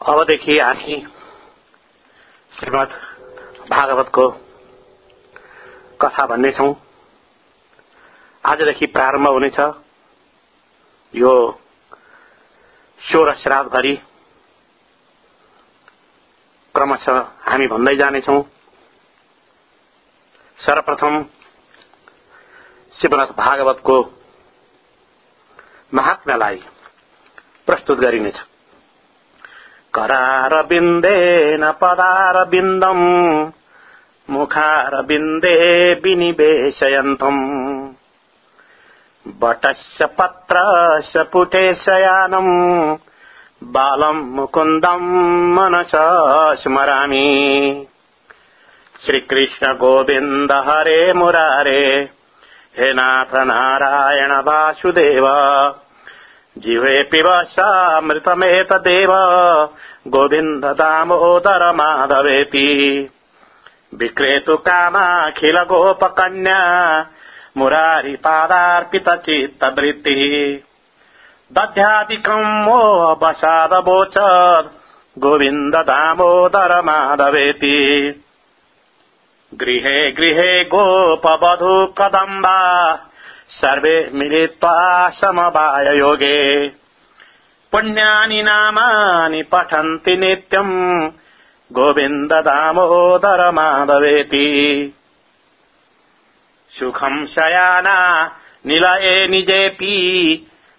अबदेखि हामी श्रीमद भागवतको कथा भन्नेछौ। आजदेखि प्रारम्भ हुनेछ यो सोह्र श्राद्धभरि। क्रमशः हामी भन्दै जानेछौ सर्वप्रथम श्रीमद भागवतको महात्म्यलाई प्रस्तुत गरिनेछ। करारबिन्देन पदारबिन्दम् मुखारबिन्दे विनिवेशयन्तम्। वटस्य पत्रस्य पुटे शयानम् बालम् मुकुन्दम् मनसा स्मरामि। श्रीकृष्ण गोविन्द हरे मुरारे। हे नाथ नारायण वासुदेव। जीवे पिब दामोदर गोविन्ददामोदरमाधवेति। विक्रेतु कामाखिल गोपकन्या मुरारिपादार्पितचित्तवृत्तिः। गोविंद दामोदर गोविन्ददामोदरमाधवेति। गृहे गृहे गोपवधू कदम्बा సర్వే మిలిత్వా సమవాయ యోగే పుణ్యాని నామాని పఠంతి నిత్యం గోవింద దామోదర మాధవేతి సుఖం శయానా నిలయే నిజేపి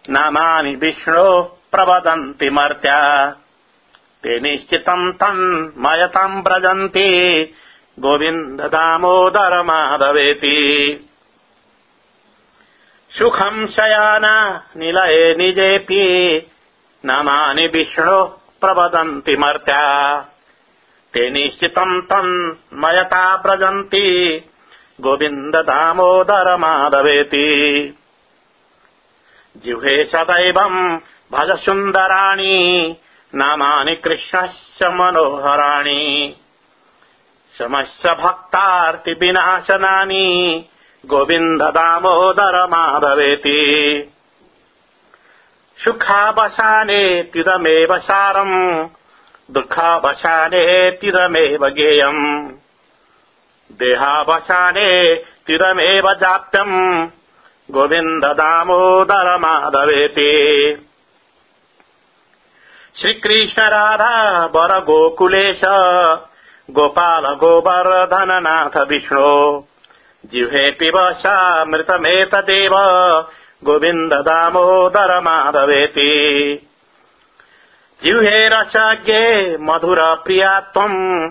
నామాని విష్ణు ప్రవదంతి మర్త్యా తే నిశ్చితం తన్మయతం వ్రజంతి గోవింద దామోదర మాధవేతి सुखम् शयाना निलये निजेऽपि नामानि विष्णो प्रवदन्ति मर्त्या। ते निश्चितम् तन् मयता व्रजन्ति। गोविन्द दामोदर माधवेति जिह्वे सदैवम् भज सुन्दराणि नामानि कृष्णस्य मनोहराणि। समस्य भक्तार्तिविनाशनानि गोविन्द दामोदर माधवेति सुखावसाने तिरमेव सारम् दुःखावसाने तिरमेव गेयम्। देहावसाने तिरमेव जाप्यम् गोविन्द दामोदर माधवेति श्रीकृष्ण राधा वर गोकुलेश गोपाल गोवर्धननाथ विष्णो जिह्वे पिबसामृतमेतदेव गोविन्द दामोदर माधवेति। जिह्वे रसज्ञे मधुर प्रिया त्वम्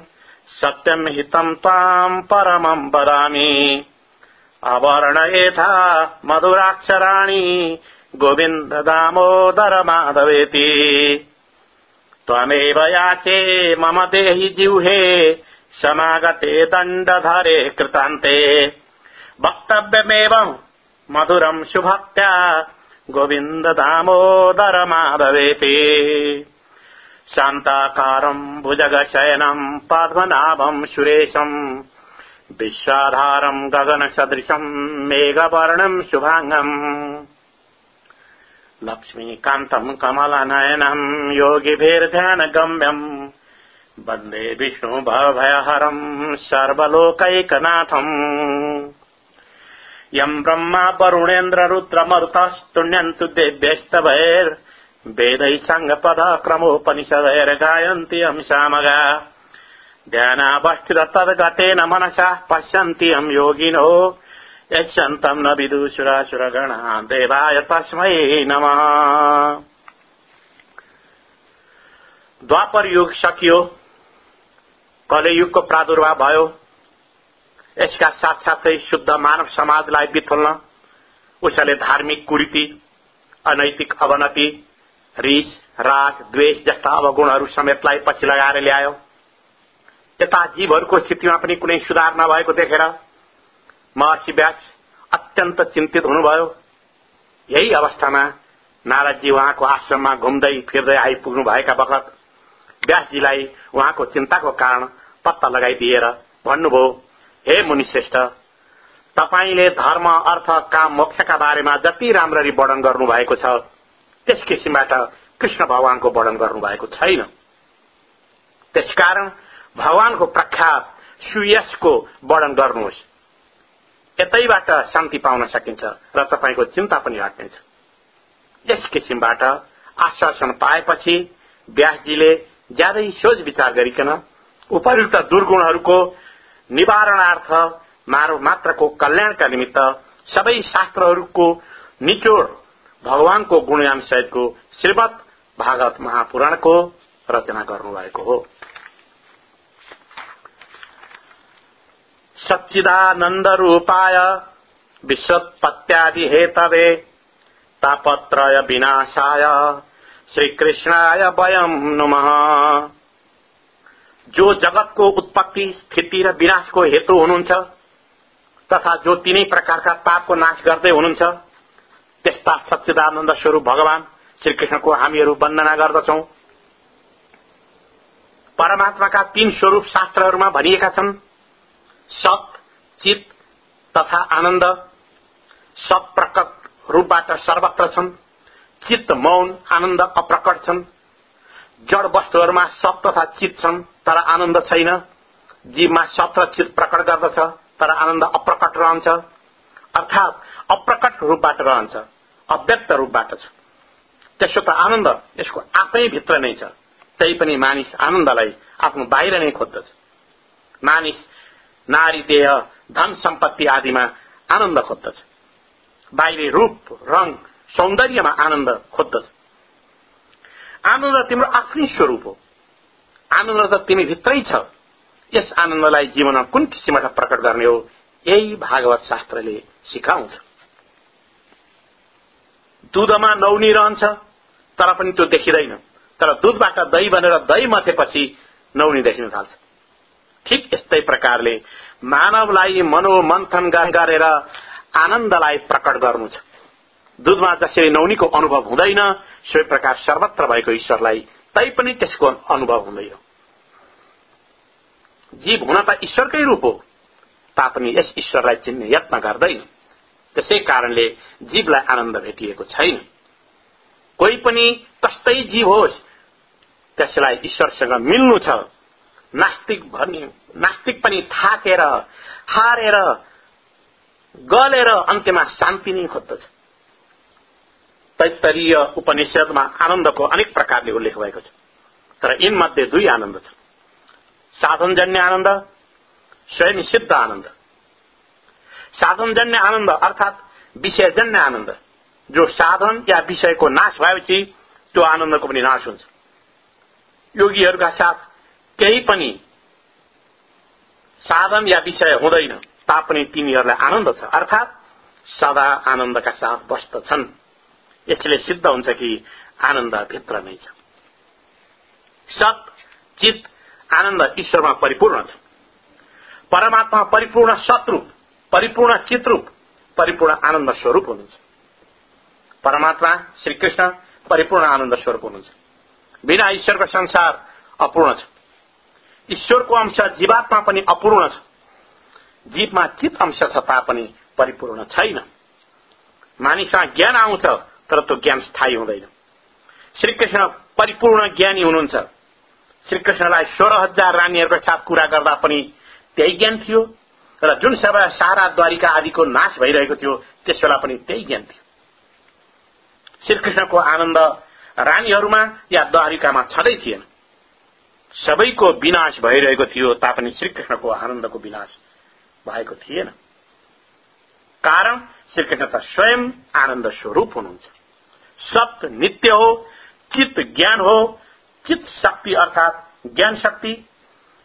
सत्यम् हितम् त्वाम् परमम् वदामि। अवर्णयेथा मधुराक्षराणि, गोविन्द दामोदर माधवेति। याचे मम देहि जिह्वे समागते दण्डधरे कृतान्ते। वक्तव्यमेव मधुरम् सुभक्त्या गोविन्द दामोदर शान्ताकारम् भुजगशयनम् पद्मनाभम् सुरेशम् विश्वाधारम् गगनसदृशम् मेघवर्णम् शुभाङ्गम्। लक्ष्मीकान्तम् कमलनयनम् योगिभिर्ध्यानगम्यम् वन्दे विष्णु भवभयहरम् सर्वलोकैकनाथम् यम् ब्रह्मा वरुणेन्द्र रुद्रमरुतस्तुण्यन्तु देव्यस्तवैर् वेदैः सङ्गपद क्रमोपनिषदैर्गायन्ति यम् श्यामगा ध्यानावस्थित तद्गतेन मनसा पश्यन्ति यम् योगिनो यच्छन्तम् न विदुषुरासुरगणा देवाय तस्मै नमः द्वापर युग सकियो कलयुगको प्रादुर्भाव भयो। यसका साथसाथै शुद्ध मानव समाजलाई बिथोल्न उसले धार्मिक कुरीति अनैतिक अवनति रिस राग द्वेष जस्ता अवगुणहरू समेतलाई पछि लगाएर ल्यायो। यता जीवहरूको स्थितिमा पनि कुनै सुधार नभएको देखेर महर्षि व्यास अत्यन्त चिन्तित हुनुभयो। यही अवस्थामा नारदजी उहाँको आश्रममा घुम्दै फिर्दै आइपुग्नु भएका बखत व्यासजीलाई उहाँको चिन्ताको कारण पत्ता लगाइदिएर भन्नुभयो हे मुनिश्रेष्ठ तपाईँले धर्म अर्थ काम मोक्षका बारेमा जति राम्ररी वर्णन गर्नु भएको छ त्यस किसिमबाट कृष्ण भगवानको वर्णन गर्नु भएको छैन। त्यसकारण भगवानको प्रख्यात सुयसको वर्णन गर्नुहोस्। यतैबाट शान्ति पाउन सकिन्छ र तपाईँको चिन्ता पनि हट्नेछ। यस किसिमबाट आश्वासन पाएपछि व्यासजीले ज्यादै सोच विचार गरिकन उपयुक्त दुर्गुणहरूको निवारणार्थ मानव मात्रको कल्याणका निमित्त सबै शास्त्रहरूको निचोड भगवानको गुणगान सहितको श्रीमद भागवत महापुराणको रचना गर्नुभएको हो। सच्चिदानन्द रूपाय विश्वोत्पत्त्यादि हेतवे तापत्रय विनाशाय। श्रीकृष्णाय वयम नुमः। जो जगतको उत्पत्ति स्थिति र विनाशको हेतु हुनुहुन्छ तथा जो तीनै प्रकारका तापको नाश गर्दै हुनुहुन्छ त्यस्ता सच्चिदानन्द स्वरूप भगवान श्रीकृष्णको हामीहरू वन्दना गर्दछौ। परमात्माका तीन स्वरूप शास्त्रहरूमा भनिएका छन् सत चित तथा आनन्द। सत प्रकट रूपबाट सर्वत्र छन्। चित्त मौन आनन्द अप्रकट छन्। जड वस्तुहरूमा सत तथा चित छन् तर आनन्द छैन। जीवमा सत र चित प्रकट गर्दछ तर आनन्द अप्रकट रहन्छ। अर्थात अप्रकट रूपबाट रहन्छ अव्यक्त रूपबाट छ। त्यसो त आनन्द यसको आफै भित्र नै छ। तै पनि मानिस आनन्दलाई आफ्नो बाहिर नै खोज्दछ। मानिस नारी देह धन सम्पत्ति आदिमा आनन्द खोज्दछ। बाहिरी रूप रंग सौन्दर्यमा आनन्द खोज्दछ। आनन्द तिम्रो आफ्नै स्वरूप हो। आनन्द त तिमी भित्रै छ। यस आनन्दलाई जीवनमा कुन किसिमबाट प्रकट गर्ने हो यही भागवत शास्त्रले सिकाउँछ। दुधमा नौनी रहन्छ तर पनि त्यो देखिँदैन। तर दुधबाट दही बनेर दही मथेपछि नौनी देखिन थाल्छ। ठिक यस्तै प्रकारले मानवलाई मनोमन्थन गरेर आनन्दलाई प्रकट गर्नु छ। दूधमा जसरी नौनीको अनुभव हुँदैन। सोही प्रकार सर्वत्र भएको ईश्वरलाई तैपनि त्यसको अनुभव हुँदैन। जीव हुन त ईश्वरकै रूप हो। तापनि यस ईश्वरलाई चिन्ने यत्न गर्दैन। त्यसै कारणले जीवलाई आनन्द भेटिएको छैन। कोही पनि कस्तै जीव होस् त्यसलाई ईश्वरसँग मिल्नु छ। नास्तिक भन्ने नास्तिक पनि थाकेर हारेर गलेर अन्त्यमा शान्ति नै खोज्दछ। तैतरीय उपनिषदमा आनन्दको अनेक प्रकारले उल्लेख भएको छ। तर यिनमध्ये दुई आनन्द छ साधनजन्य आनन्द स्वयं सिद्ध आनन्द। साधनजन्य आनन्द अर्थात विषयजन्य आनन्द। जो साधन या विषयको नाश भएपछि त्यो आनन्दको पनि नाश हुन्छ। योगीहरूका साथ केही पनि साधन या विषय हुँदैन तापनि तिनीहरूलाई आनन्द छ। अर्थात सदा आनन्दका साथ बस्दछन्। यसले सिद्ध हुन्छ कि आनन्द भित्र नै छ। सत चित आनन्द ईश्वरमा परिपूर्ण छ। परमात्मा परिपूर्ण सतरूप परिपूर्ण चितरूप परिपूर्ण आनन्द स्वरूप हुनुहुन्छ। परमात्मा श्रीकृष्ण परिपूर्ण आनन्द स्वरूप हुनुहुन्छ। बिना ईश्वरको संसार अपूर्ण छ। ईश्वरको अंश जीवात्मा पनि अपूर्ण छ। जीवमा चित अंश छ तापनि परिपूर्ण छैन। मानिसमा ज्ञान आउँछ तर त्यो ज्ञान स्थायी हुँदैन। श्रीकृष्ण परिपूर्ण ज्ञानी हुनुहुन्छ। श्रीकृष्णलाई सोह्र हजार रानीहरूको साथ कुरा गर्दा पनि त्यही ज्ञान थियो र जुन सभा सारा द्वारिका आदिको नाश भइरहेको थियो त्यस बेला पनि त्यही ज्ञान थियो। श्रीकृष्णको आनन्द रानीहरूमा या द्वारिकामा छँदै थिएन। सबैको विनाश भइरहेको थियो तापनि श्रीकृष्णको आनन्दको विनाश भएको थिएन। कारण श्रीकृष्ण त स्वयं आनन्द स्वरूप हुनुहुन्छ। सत्य नित्य हो चित्त ज्ञान हो चित्त शक्ति अर्थात ज्ञान शक्ति।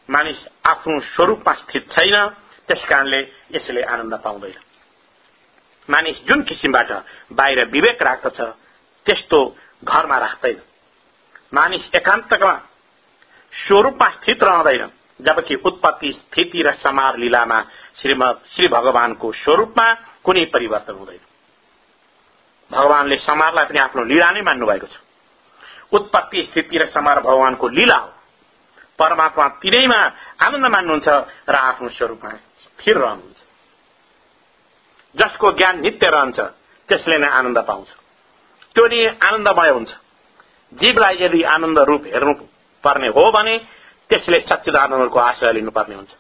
मानिस आफ्नो स्वरूपमा स्थित छैन त्यस कारणले यसले आनन्द पाउँदैन। मानिस जुन किसिमबाट बाहिर विवेक राख्दछ त्यस्तो घरमा राख्दैन। मानिस एकान्तमा स्वरूपमा स्थित रहँदैन जबकि उत्पत्ति स्थिति र समार लीलामा श्री भगवानको स्वरूपमा कुनै परिवर्तन हुँदैन। भगवानले समारलाई पनि आफ्नो लीला नै मान्नु भएको छ। उत्पत्ति स्थिति र समार भगवानको लीला हो। परमात्मा तिनैमा आनन्द मान्नुहुन्छ र आफ्नो स्वरूपमा स्थिर रहनुहुन्छ। जसको ज्ञान नित्य रहन्छ त्यसले नै आनन्द पाउँछ। त्यो नि आनन्दमय हुन्छ। जीवलाई यदि आनन्द रूप हेर्नु पर्ने हो भने त्यसले सच्चिदानन्दको आश्रय लिनुपर्ने हुन्छ।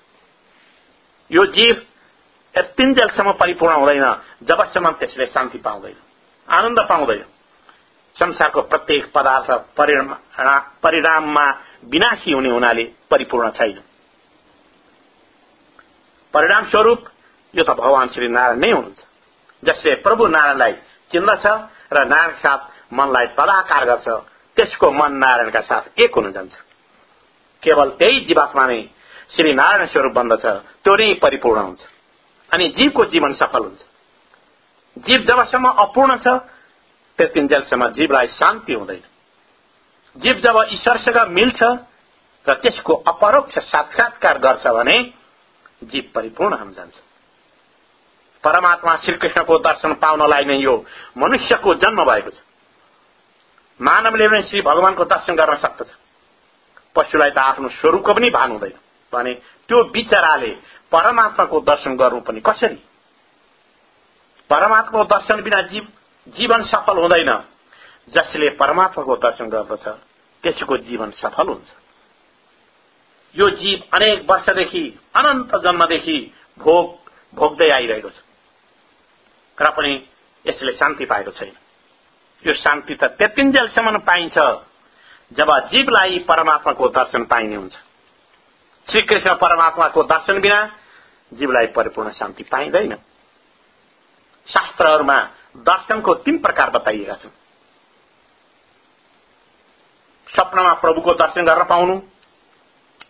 यो जीव यतिन्जेलसम्म परिपूर्ण हुँदैन जबसम्म त्यसले शान्ति पाउँदैन। आनन्द पाउँदैन। संसारको प्रत्येक पदार्थ परिणाममा विनाशी हुने हुनाले परिपूर्ण छैन। परिणाम स्वरूप यो त भगवान श्री नारायण नै हुनुहुन्छ। जसले प्रभु नारायणलाई चिन्दछ र नारायण साथ मनलाई तदाकार गर्छ त्यसको मन नारायणका साथ एक हुन जान्छ। केवल त्यही जीवात्मा नै श्री नारायण स्वरूप बन्दछ त्यो नै परिपूर्ण हुन्छ। अनि जीवको जीवन सफल हुन्छ। जीव जबसम्म अपूर्ण छ त्यतिन्जेलसम्म जीवलाई शान्ति हुँदैन। जीव जब ईश्वरसँग मिल्छ र त्यसको अपरोक्ष साक्षात्कार गर्छ भने जीव परिपूर्ण हुन जान्छ। परमात्मा श्रीकृष्णको दर्शन पाउनलाई नै यो मनुष्यको जन्म भएको छ। मानवले पनि श्री भगवानको दर्शन गर्न सक्दछ। पशुलाई त आफ्नो स्वरूपको पनि भान हुँदैन। भने त्यो विचाराले परमात्माको दर्शन गर्नु पनि कसरी? परमात्माको दर्शन बिना जीव जीवन सफल हुँदैन जसले परमात्माको दर्शन गर्दछ त्यसको जीवन सफल हुन्छ यो जीव अनेक वर्षदेखि अनन्त जन्मदेखि भोग भोग्दै आइरहेको छ र पनि यसले शान्ति पाएको छैन यो शान्ति त त्यतिन्जेलसम्म पाइन्छ जब जीवलाई परमात्माको दर्शन पाइने हुन्छ श्रीकृष्ण परमात्माको दर्शन बिना जीवलाई परिपूर्ण शान्ति पाइँदैन शास्त्रहरूमा दर्शनको तीन प्रकार बताइएका छन्। स्वप्नमा प्रभुको दर्शन गरेर पाउनु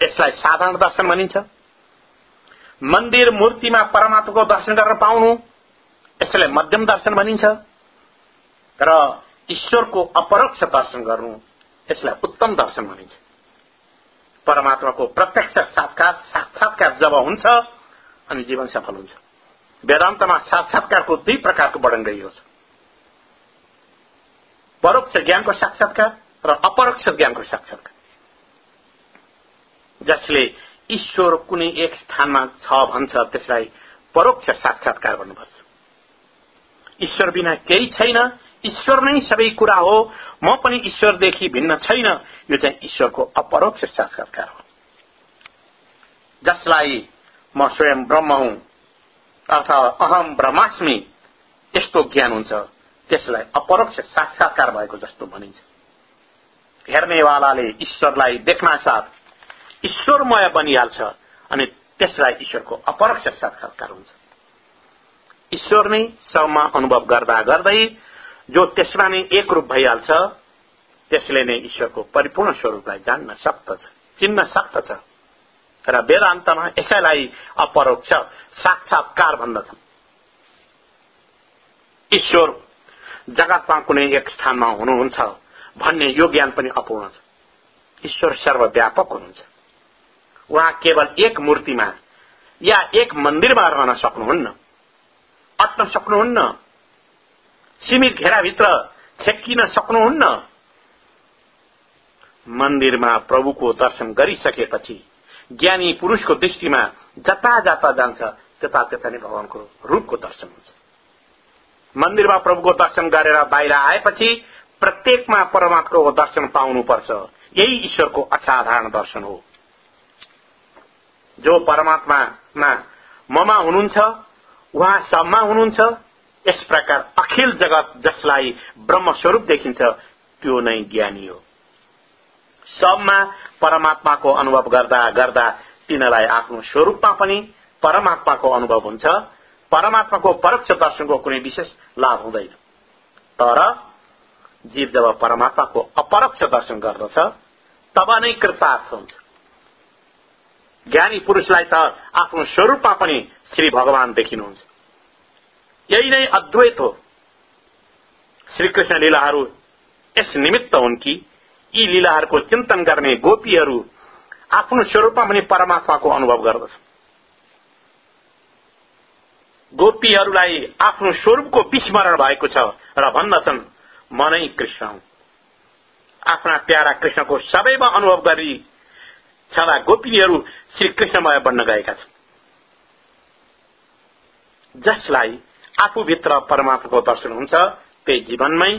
यसलाई साधारण दर्शन भनिन्छ। मन्दिर मूर्तिमा परमात्माको दर्शन गरेर पाउनु यसलाई मध्यम दर्शन भनिन्छ। र ईश्वरको अपरोक्ष दर्शन गर्नु यसलाई उत्तम दर्शन भनिन्छ। परमात्माको प्रत्यक्ष साक्षात साक्षात्कार जब हुन्छ अनि जीवन सफल हुन्छ। वेदान्तमा साक्षात्कारको दुई प्रकारको वर्णन गरिएको छ। परोक्ष ज्ञानको साक्षात्कार र अपरोक्ष ज्ञानको साक्षात्कार। जसले ईश्वर कुनै एक स्थानमा छ भन्छ त्यसलाई परोक्ष साक्षात्कार गर्नुपर्छ ईश्वर बिना केही छैन ईश्वर नै सबै कुरा हो। म पनि ईश्वरदेखि भिन्न छैन। यो चाहिँ ईश्वरको अपरोक्ष साक्षात्कार हो। जसलाई म स्वयं ब्रह्म हुँ अर्थात् अहम ब्रह्मास्मि यस्तो ज्ञान हुन्छ। त्यसलाई अपरोक्ष साक्षात्कार भएको जस्तो भनिन्छ। हेर्नेवालाले ईश्वरलाई देख्न साथ ईश्वरमय बनिहाल्छ अनि त्यसलाई ईश्वरको अपरोक्ष साक्षात्कार हुन्छ। ईश्वर नै सबमा अनुभव गर्दा गर्दै जो त्यसमा नै एक रूप भइहाल्छ त्यसले नै ईश्वरको परिपूर्ण स्वरूपलाई जान्न सक्दछ चिन्न सक्दछ र वेदान्तमा यसैलाई अपरोक्ष साक्षात्कार भन्दछन्। ईश्वर जगतमा कुनै एक स्थानमा हुनुहुन्छ भन्ने यो ज्ञान पनि अपूर्ण छ। ईश्वर सर्वव्यापक हुनुहुन्छ। उहाँ केवल एक मूर्तिमा या एक मन्दिरमा रहन सक्नुहुन्न। अट्न सक्नुहुन्न। सीमित घेराभित्र छेक्किन सक्नुहुन्न। मन्दिरमा प्रभुको दर्शन गरिसकेपछि ज्ञानी पुरूषको दृष्टिमा जता जता जान्छ त्यता त्यता नै भगवानको रूपको दर्शन हुन्छ। मन्दिरमा प्रभुको दर्शन गरेर बाहिर आएपछि प्रत्येकमा परमात्माको दर्शन पाउनुपर्छ। यही ईश्वरको असाधारण दर्शन हो। जो परमात्मामा ममा हुनुहुन्छ उहाँ सबमा हुनुहुन्छ यस प्रकार अखिल जगत जसलाई ब्रह्मस्वरूप देखिन्छ त्यो नै ज्ञानी हो। सबमा परमात्माको अनुभव गर्दा गर्दा तिनीलाई आफ्नो स्वरूपमा पनि परमात्माको अनुभव हुन्छ। परमात्माको परोक्ष दर्शनको कुनै विशेष लाभ हुँदैन। तर जीव जब परमात्माको अपरोक्ष दर्शन गर्दछ तब नै कृतार्थ हुन्छ। ज्ञानी पुरूषलाई त आफ्नो स्वरूपमा पनि श्री भगवान देखिनुहुन्छ। यही नै अद्वैत हो। श्रीकृष्ण लीलाहरू यस निमित्त हुन् कि यी लीलाहरूको चिन्तन गर्ने गोपीहरू आफ्नो स्वरूपमा पनि परमात्माको अनुभव गर्दछ गोपीहरूलाई आफ्नो स्वरूपको विस्मरण भएको छ र भन्दछन् म नै कृष्ण हुँ। आफ्ना प्यारा कृष्णको सबैमा अनुभव गरी छँदा गोपिनीहरू श्री कृष्णमय बन्न गएका छन्। जसलाई आफूभित्र परमात्माको दर्शन हुन्छ त्यही जीवनमै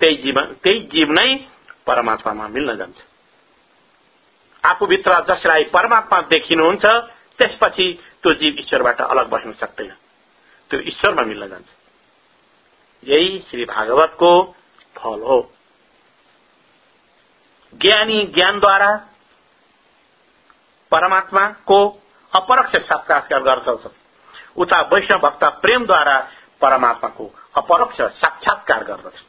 त्यही जीवन त्यही जीव नै परमात्मामा मिल्न जान्छ। आफूभित्र जसलाई परमात्मा देखिनुहुन्छ त्यसपछि त्यो जीव ईश्वरबाट अलग बस्न सक्दैन। त्यो ईश्वरमा मिल्न जान्छ। यही श्री भागवतको फल हो। ज्ञानी ज्ञानद्वारा परमात्माको अपरोक्ष साक्षात्कार गर्दछ उता वैष्णव भक्त प्रेमद्वारा परमात्माको अपरोक्ष साक्षात्कार गर्दछ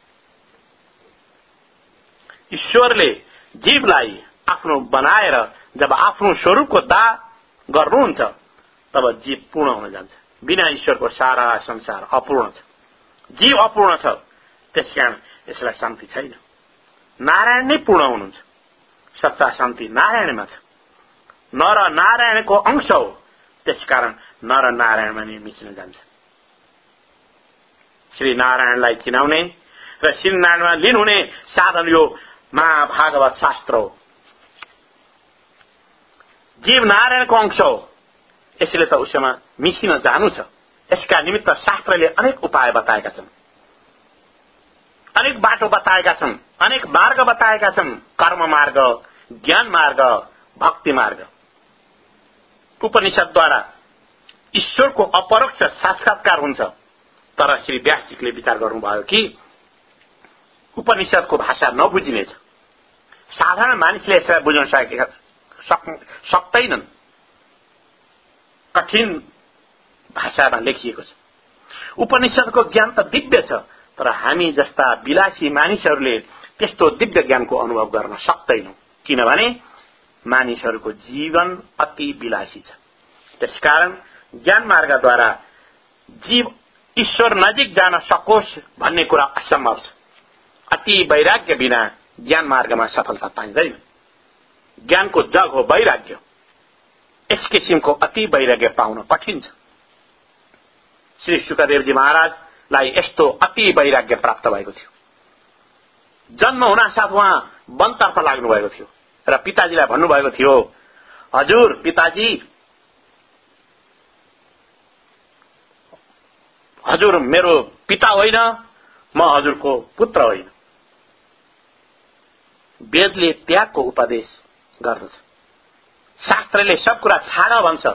ईश्वरले जीवलाई आफ्नो बनाएर जब आफ्नो स्वरूपको दा गर्नुहुन्छ तब जीव पूर्ण हुन जान्छ। बिना ईश्वरको सारा संसार अपूर्ण छ। जीव अपूर्ण छ त्यसकारण यसलाई शान्ति छैन। नारायण नै पूर्ण हुनुहुन्छ। सच्चा शान्ति नारायणमा छ। नर नारायणको अंश हो त्यसकारण नर नारायणमा नै मिच्न जान्छ। श्री नारायणलाई चिनाउने र श्री नारायणमा लिनुहुने साधन यो महाभागवत शास्त्र हो। जीव नारायणको अंश हो। यसले त उसमा मिसिन जानु छ। यसका निमित्त शास्त्रले अनेक उपाय बताएका छन्। अनेक बाटो बताएका छन्। अनेक मार्ग बताएका छन्। कर्म मार्ग ज्ञान मार्ग भक्ति मार्ग। उपनिषदद्वारा ईश्वरको अपरोक्ष साक्षात्कार हुन्छ। तर श्री व्यासजीले विचार गर्नुभयो कि उपनिषदको भाषा नबुझिनेछ। साधारण मानिसले यसलाई बुझ्न सकेका सक्दैनन्। कठिन भाषामा लेखिएको छ। उपनिषदको ज्ञान त दिव्य छ तर हामी जस्ता विलासी मानिसहरूले त्यस्तो दिव्य ज्ञानको अनुभव गर्न सक्दैनौ। किनभने मानिसहरूको जीवन अति विलासी छ। त्यसकारण ज्ञान मार्गद्वारा जीव ईश्वर नजिक जान सकोस् भन्ने कुरा असम्भव छ। अति वैराग्य बिना ज्ञान मार्गमा सफलता पाइँदैन। ज्ञानको जग हो वैराग्य। यस किसिमको अति वैराग्य पाउन कठिन छ। श्री सुखदेवजी महाराजलाई यस्तो अति वैराग्य प्राप्त भएको थियो। जन्म हुनासाथ उहाँ वनतर्फ लाग्नु भएको थियो र पिताजीलाई भन्नुभएको थियो हजुर पिताजी हजुर मेरो पिता होइन म हजुरको पुत्र होइन। वेदले त्यागको उपदेश गर्दछ। शास्त्रले सब कुरा छाड भन्छ।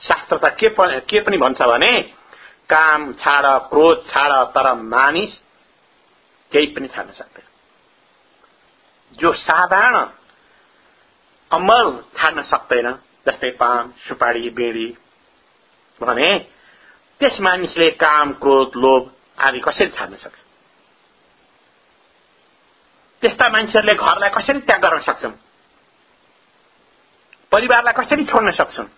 शास्त्र त के पनि भन्छ भने काम छाड क्रोध छाड तर मानिस केही पनि छाड्न सक्दैन। जो साधारण अमल छाड्न सक्दैन जस्तै पान सुपारी बेडी भने त्यस मानिसले काम क्रोध लोभ आदि कसरी छाड्न सक्छ? त्यस्ता मान्छेहरूले घरलाई कसरी त्याग गर्न सक्छन्? परिवारलाई कसरी छोड्न सक्छन्?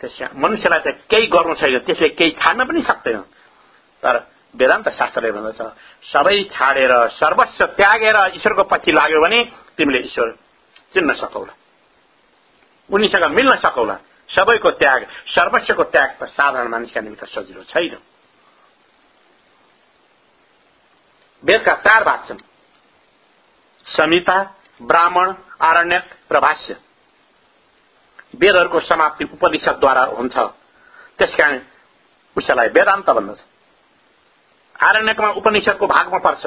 त्यसमा मनुष्यलाई त केही गर्नु छैन त्यसले केही छाड्न पनि सक्दैन। तर वेदान्त शास्त्रले भन्दछ सबै छाडेर सर्वस्व त्यागेर ईश्वरको पछि लाग्यो भने तिमीले ईश्वर चिन्न सकौला। उनीसँग मिल्न सकौला। सबैको त्याग सर्वस्वको त्याग त साधारण मानिसका निमित्त सजिलो छैन। वेदका चार भाग छन्। संहिता ब्राह्मण आरण्यक र भाष्य। वेदहरूको समाप्ति उपनिषदद्वारा हुन्छ। त्यसकारण उसलाई वेदान्त भन्दछ। आरण्यकमा उपनिषदको भागमा पर्छ।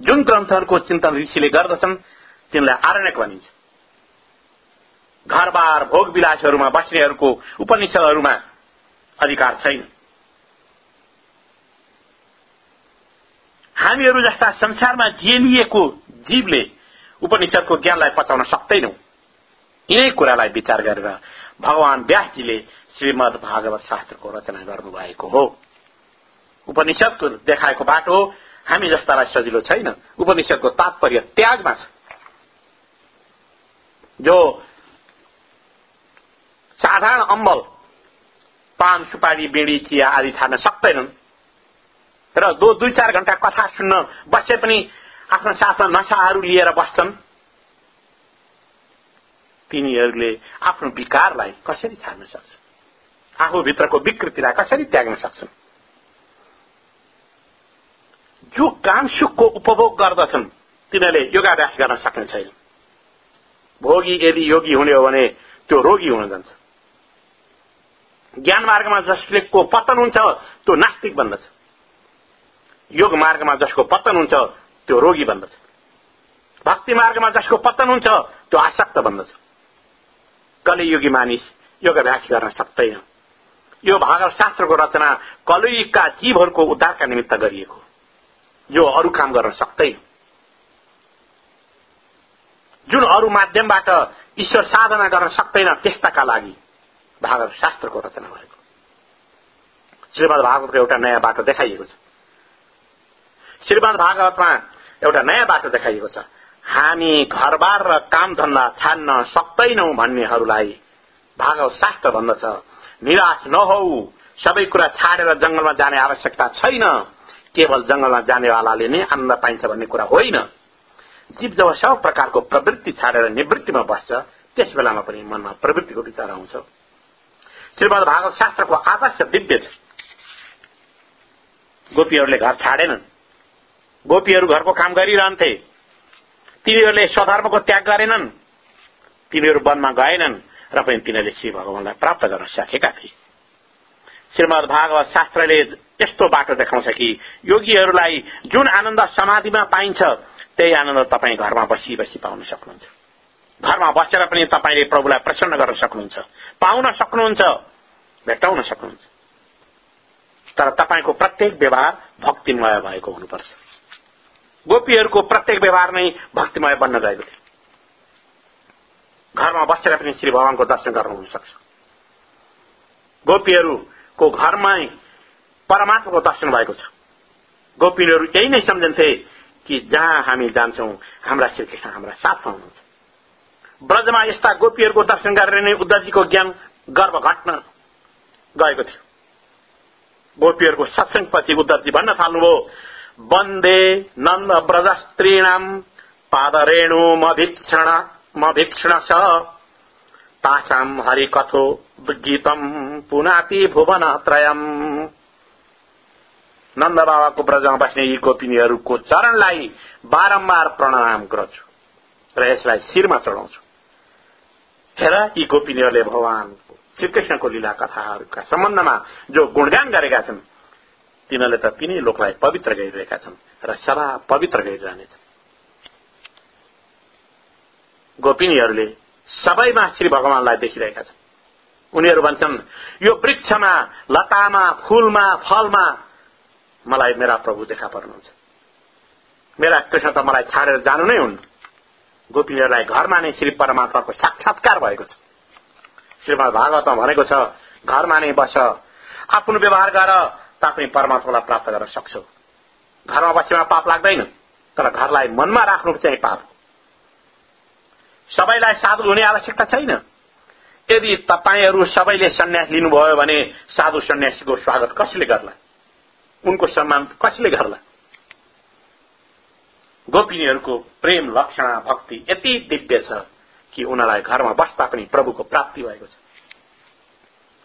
जुन ग्रन्थहरूको चिन्तन ऋषिले गर्दछन् तिनलाई आरण्यक भनिन्छ। घरबार भोग विलासहरूमा बस्नेहरूको उपनिषदहरूमा अधिकार छैन। हामीहरू जस्ता संसारमा जेलिएको जीवले उपनिषदको ज्ञानलाई पचाउन सक्दैनौ। यिनै कुरालाई विचार गरेर भगवान व्यासजीले श्रीमद भागवत शास्त्रको रचना गर्नुभएको हो। उपनिषदको देखाएको बाटो हामी जस्तालाई सजिलो छैन। उपनिषदको तात्पर्य त्यागमा छ। जो साधारण अम्बल पान सुपारी बिडी चिया आदि छाड्न सक्दैनन् र दो दुई चार घण्टा कथा सुन्न बसे पनि आफ्नो साथमा नसाहरू लिएर बस्छन्। तिनीहरूले आफ्नो विकारलाई कसरी छाड्न सक्छ? आफूभित्रको विकृतिलाई कसरी त्याग्न सक्छन्? जो काम सुखको उपभोग गर्दछन् तिनीहरूले योगाभ्यास गर्न सक्ने छैन। भोगी यदि योगी हुने हो भने त्यो रोगी हुन जान्छ। ज्ञान मार्गमा जसले को पतन हुन्छ त्यो नास्तिक बन्दछ। योग मार्गमा जसको पतन हुन्छ त्यो रोगी बन्दछ। भक्ति मार्गमा जसको पतन हुन्छ त्यो आसक्त बन्दछ। कलियुगी मानिस योग अभ्यास गर्न सक्दैन। यो भागवत शास्त्रको रचना कलियुगका जीवहरूको उद्धारका निमित्त गरिएको जो अरू काम गर्न सक्दैन। जुन अरू माध्यमबाट ईश्वर साधना गर्न सक्दैन त्यस्ताका लागि भागवत शास्त्रको रचना भएको। श्रीमद भागवतको एउटा नयाँ बाटो देखाइएको छ। श्रीमद भागवतमा एउटा नयाँ बाटो देखाइएको छ। हामी घरबार र काम धन्दा छान्न सक्दैनौ भन्नेहरूलाई भागवत शास्त्र भन्दछ। निराश नहौ सबै कुरा छाडेर जंगलमा जाने आवश्यकता छैन। केवल जंगलमा जानेवालाले नै आनन्द पाइन्छ भन्ने कुरा होइन। जीव जब सब प्रकारको प्रवृत्ति छाडेर निवृत्तिमा बस्छ त्यस बेलामा पनि मनमा प्रवृत्तिको विचार आउँछ। श्रीमद भागवत शास्त्रको आदर्श दिव्य छ। गोपीहरूले घर छाडेनन्। गोपीहरू घरको काम गरिरहन्थे। तिनीहरूले स्वधर्मको त्याग गरेनन्। तिनीहरू वनमा गएनन् र पनि तिनीहरूले श्री भगवानलाई प्राप्त गर्न सकेका थिए। श्रीमद भागवत शास्त्रले यस्तो बाटो देखाउँछ कि योगीहरूलाई जुन आनन्द समाधिमा पाइन्छ त्यही आनन्द तपाईँ घरमा बसी बसी पाउन सक्नुहुन्छ। घरमा बसेर पनि तपाईँले प्रभुलाई प्रसन्न गर्न सक्नुहुन्छ पाउन सक्नुहुन्छ भेटाउन सक्नुहुन्छ। तर तपाईँको प्रत्येक व्यवहार भक्तिमय भएको हुनुपर्छ। गोपीहरूको प्रत्येक व्यवहार नै भक्तिमय बन्न गएको थियो। घरमा बसेर पनि श्री भगवानको दर्शन गर्नु हुन सक्छ गोपीहरूको घरमै परमात्माको दर्शन भएको छ। गोपीहरू यही नै सम्झन्थे कि जहाँ हामी जान्छौं हाम्रा श्रीकृष्ण हाम्रा साथमा हुनुहुन्छ। ब्रजमा यस्ता गोपीहरूको दर्शन गरेर नै उद्धवजीको ज्ञान गर्व घट्न गएको थियो। गोपीहरूको सत्सङ्गपछि उद्धवजी भन्न थाल्नुभयो वन्दे नन्द ब्रजस्त्रीणाम पादरेणु मभिक्षण छ तासाम हरिकथो गीतम पुनाति भुवन त्रयम नन्द बाबाको ब्रजमा बस्ने यी गोपिनीहरूको चरणलाई बारम्बार प्रणाम गर्छु र यसलाई शिरमा चढाउँछु। हेर यी गोपिनीहरूले भगवान श्रीकृष्णको लीला कथाहरूका सम्बन्धमा जो गुणगान गरेका छन् तिनीहरूले त तिनै लोकलाई पवित्र गरिरहेका छन् र सदा पवित्र गरिरहनेछन् गोपिनीहरूले सबैमा श्री भगवानलाई देखिरहेका छन्। उनीहरू भन्छन् यो वृक्षमा लतामा फूलमा फलमा मलाई मेरा प्रभु देखा पर्नुहुन्छ। मेरा कृष्ण त मलाई छाडेर जानु नै हुन्। गोपिनीहरूलाई घरमा नै श्री परमात्माको साक्षात्कार भएको छ। श्रीमद भागवतमा भनेको छ घरमा नै बस। आफ्नो व्यवहार गर। तापनि परमात्मालाई प्राप्त गर्न सक्छौ। घरमा बसेमा पाप लाग्दैन तर घरलाई मनमा राख्नु चाहिँ पाप सबैलाई साधु हुने आवश्यकता छैन। यदि तपाईँहरू सबैले सन्यास लिनुभयो भने साधु सन्यासीको स्वागत कसले गर्ला? उनको सम्मान कसले गर्ला? गोपिनीहरूको प्रेम लक्षणा भक्ति यति दिव्य छ कि उनीहरूलाई घरमा बस्दा पनि प्रभुको प्राप्ति भएको छ।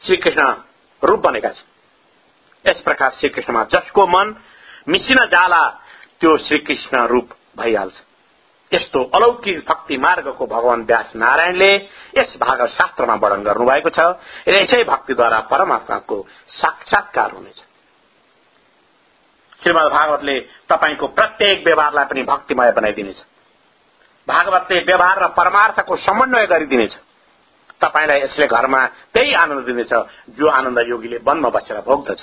श्रीकृष्ण रूप बनेका छन्। यस प्रकार श्रीकृष्णमा जसको मन मिसिन जाला त्यो श्रीकृष्ण रूप भइहाल्छ। यस्तो अलौकिक भक्ति मार्गको भगवान व्यास नारायणले यस भाग शास्त्रमा वर्णन गर्नुभएको छ र यसै भक्तिद्वारा परमात्माको साक्षात्कार हुनेछ। श्रीमद भागवतले तपाईँको प्रत्येक व्यवहारलाई पनि भक्तिमय बनाइदिनेछ। भागवतले व्यवहार र परमार्थको समन्वय गरिदिनेछ। तपाईँलाई यसले घरमा त्यही आनन्द दिनेछ जो आनन्द योगीले वनमा बसेर भोग्दछ।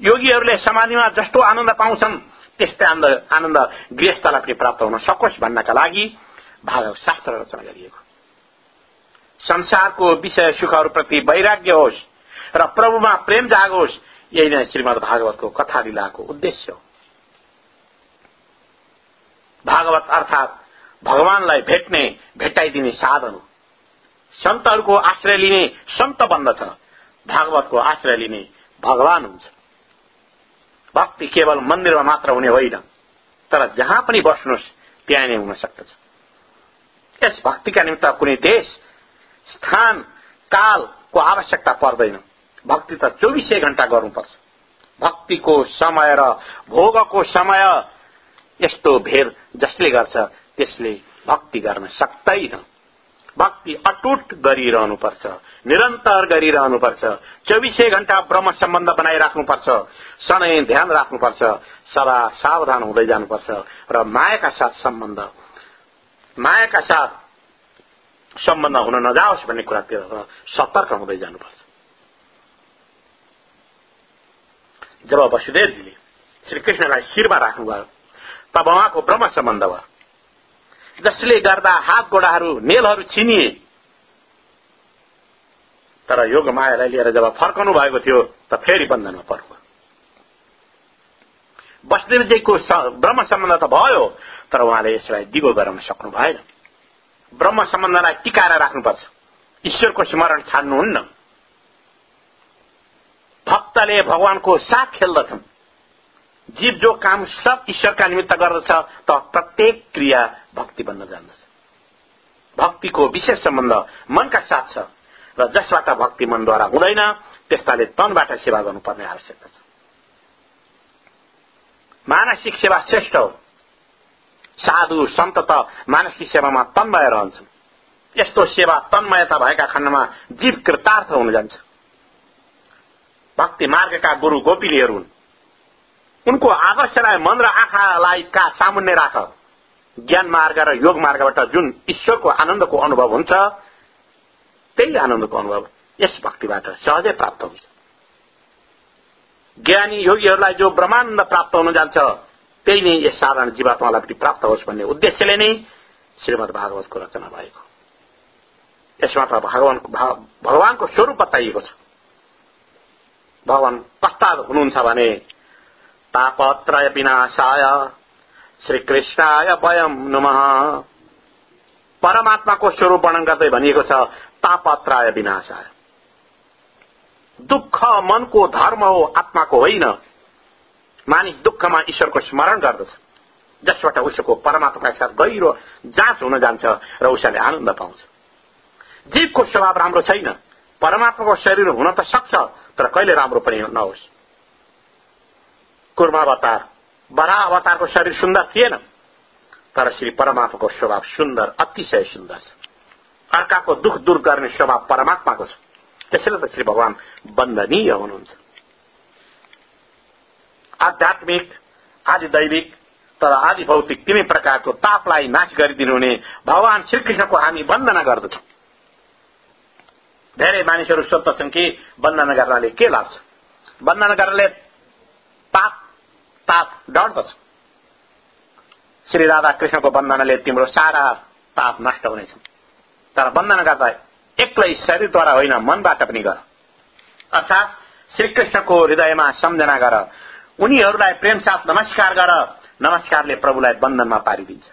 योगीहरूले समाधिमा जस्तो आनन्द पाउँछन् त्यस्तै आनन्द गृहस्थलाई पनि प्राप्त हुन सकोस् भन्नका लागि भागवत शास्त्र रचना गरिएको। संसारको विषय सुखहरूप्रति वैराग्य होस् र प्रभुमा प्रेम जागोस् यही नै श्रीमद भागवतको कथा लीलाको उद्देश्य हो। भागवत अर्थात भगवानलाई भेट्ने भेट्टाइदिने साधन हो। सन्तहरूको आश्रय लिने सन्त बन्दछ। भागवतको आश्रय लिने भगवान हुन्छ। भक्ति केवल मन्दिरमा मात्र हुने होइन तर जहाँ पनि बस्नुहोस् त्यहाँ नै हुन सक्दछ। यस भक्तिका निमित्त कुनै देश स्थान कालको आवश्यकता पर्दैन। भक्ति त चौबिसै घण्टा गर्नुपर्छ। भक्तिको समय र भोगको समय यस्तो भेद जसले गर्छ त्यसले भक्ति गर्न सक्दैन भक्ति अटुट गरिरहनुपर्छ निरन्तर गरिरहनुपर्छ चौबिसै घण्टा ब्रह्म सम्बन्ध बनाइराख्नुपर्छ सधैँ ध्यान राख्नुपर्छ सदा सावधान हुँदै जानुपर्छ र मायाका साथ सम्बन्ध मायाका साथ सम्बन्ध हुन नजाओस् भन्ने कुरातिर सतर्क हुँदै जानुपर्छ। जब वसुदेवजीले श्रीकृष्णलाई शिरमा राख्नुभयो तब उहाँको ब्रह्म सम्बन्ध भयो। जसले गर्दा हात गोडाहरू नेलहरू छिनिए। तर योग मायालाई लिएर जब फर्कनु भएको थियो त फेरि बन्धनमा पर्नु वसुदेवजीको ब्रह्म सम्बन्ध त भयो तर उहाँले यसलाई दिगो गराउन सक्नु भएन। ब्रह्म सम्बन्धलाई टिकाएर राख्नुपर्छ। ईश्वरको स्मरण छाड्नुहुन्न। भक्तले भगवानको साथ खेल्दछन्। जीव जो काम सब ईश्वरका निमित्त गर्दछ त प्रत्येक क्रिया भक्ति बन्न जान्दछ। भक्तिको विशेष सम्बन्ध मनका साथ छ र जसबाट भक्ति मनद्वारा हुँदैन त्यस्ताले तनबाट सेवा गर्नुपर्ने आवश्यकता छ। मानसिक सेवा श्रेष्ठ हो। साधु सन्त त मानसिक सेवामा तन्मय रहन्छन्। यस्तो सेवा तन्मयता भएका खण्डमा जीव कृतार्थ हुन जान्छ। भक्ति मार्गका गुरु गोपिलीहरू हुन्। उनको आदर्शलाई मन र आँखालाई का सामुन्य राख? ज्ञान मार्ग र योग मार्गबाट जुन ईश्वरको आनन्दको अनुभव हुन्छ त्यही आनन्दको अनुभव यस भक्तिबाट सहजै प्राप्त हुन्छ। ज्ञानी योगीहरूलाई जो ब्रह्मानन्द प्राप्त हुन जान्छ त्यही नै यस साधारण जीवात्मालाई पनि प्राप्त होस् भन्ने उद्देश्यले नै श्रीमद भागवतको रचना भएको यसमा त भगवानको भगवानको स्वरूप बताइएको छ। भगवान कस्ता हुनुहुन्छ भने तापत्रय विनाशाय श्रीकृष्णाय वयम नुम परमात्माको स्वरूप वर्णन गर्दै भनिएको छ तापत्राय विनाशाय दुःख मनको धर्म हो आत्माको होइन मानिस दुःखमा ईश्वरको स्मरण गर्दछ जसबाट उसको परमात्माका साथ गहिरो जाँच हुन जान्छ र उसले आनन्द पाउँछ जीवको स्वभाव राम्रो छैन परमात्माको शरीर हुन त सक्छ तर कहिले राम्रो पनि नहोस् कुर्मा अवतार बडा अवतारको शरीर सुन्दर थिएन तर श्री परमात्माको स्वभाव सुन्दर अतिशय सुन्दर छ अर्काको दुःख दूर गर्ने स्वभाव परमात्माको छ त्यसैले त श्री भगवान वन्दनीय हुनुहुन्छ आध्यात्मिक आदि दैविक तर आदि भौतिक तिनै प्रकारको तापलाई नाश गरिदिनु हुने भगवान श्रीकृष्णको हामी वन्दना गर्दछौं धेरै मानिसहरू सोध्दछन् कि वन्दना गर्नाले के लाग्छ वन्दना गर्नाले पाप ताप डढ्दछ। श्री राधा कृष्णको वन्दनाले तिम्रो सारा पाप नष्ट हुनेछ तर वन्दना गर्दा एक्लै शरीरद्वारा होइन मनबाट पनि गर। अर्थात श्रीकृष्णको हृदयमा सम्झना गर। उनीहरूलाई प्रेम साथ नमस्कार गर। नमस्कारले प्रभुलाई बन्धनमा पारिदिन्छ।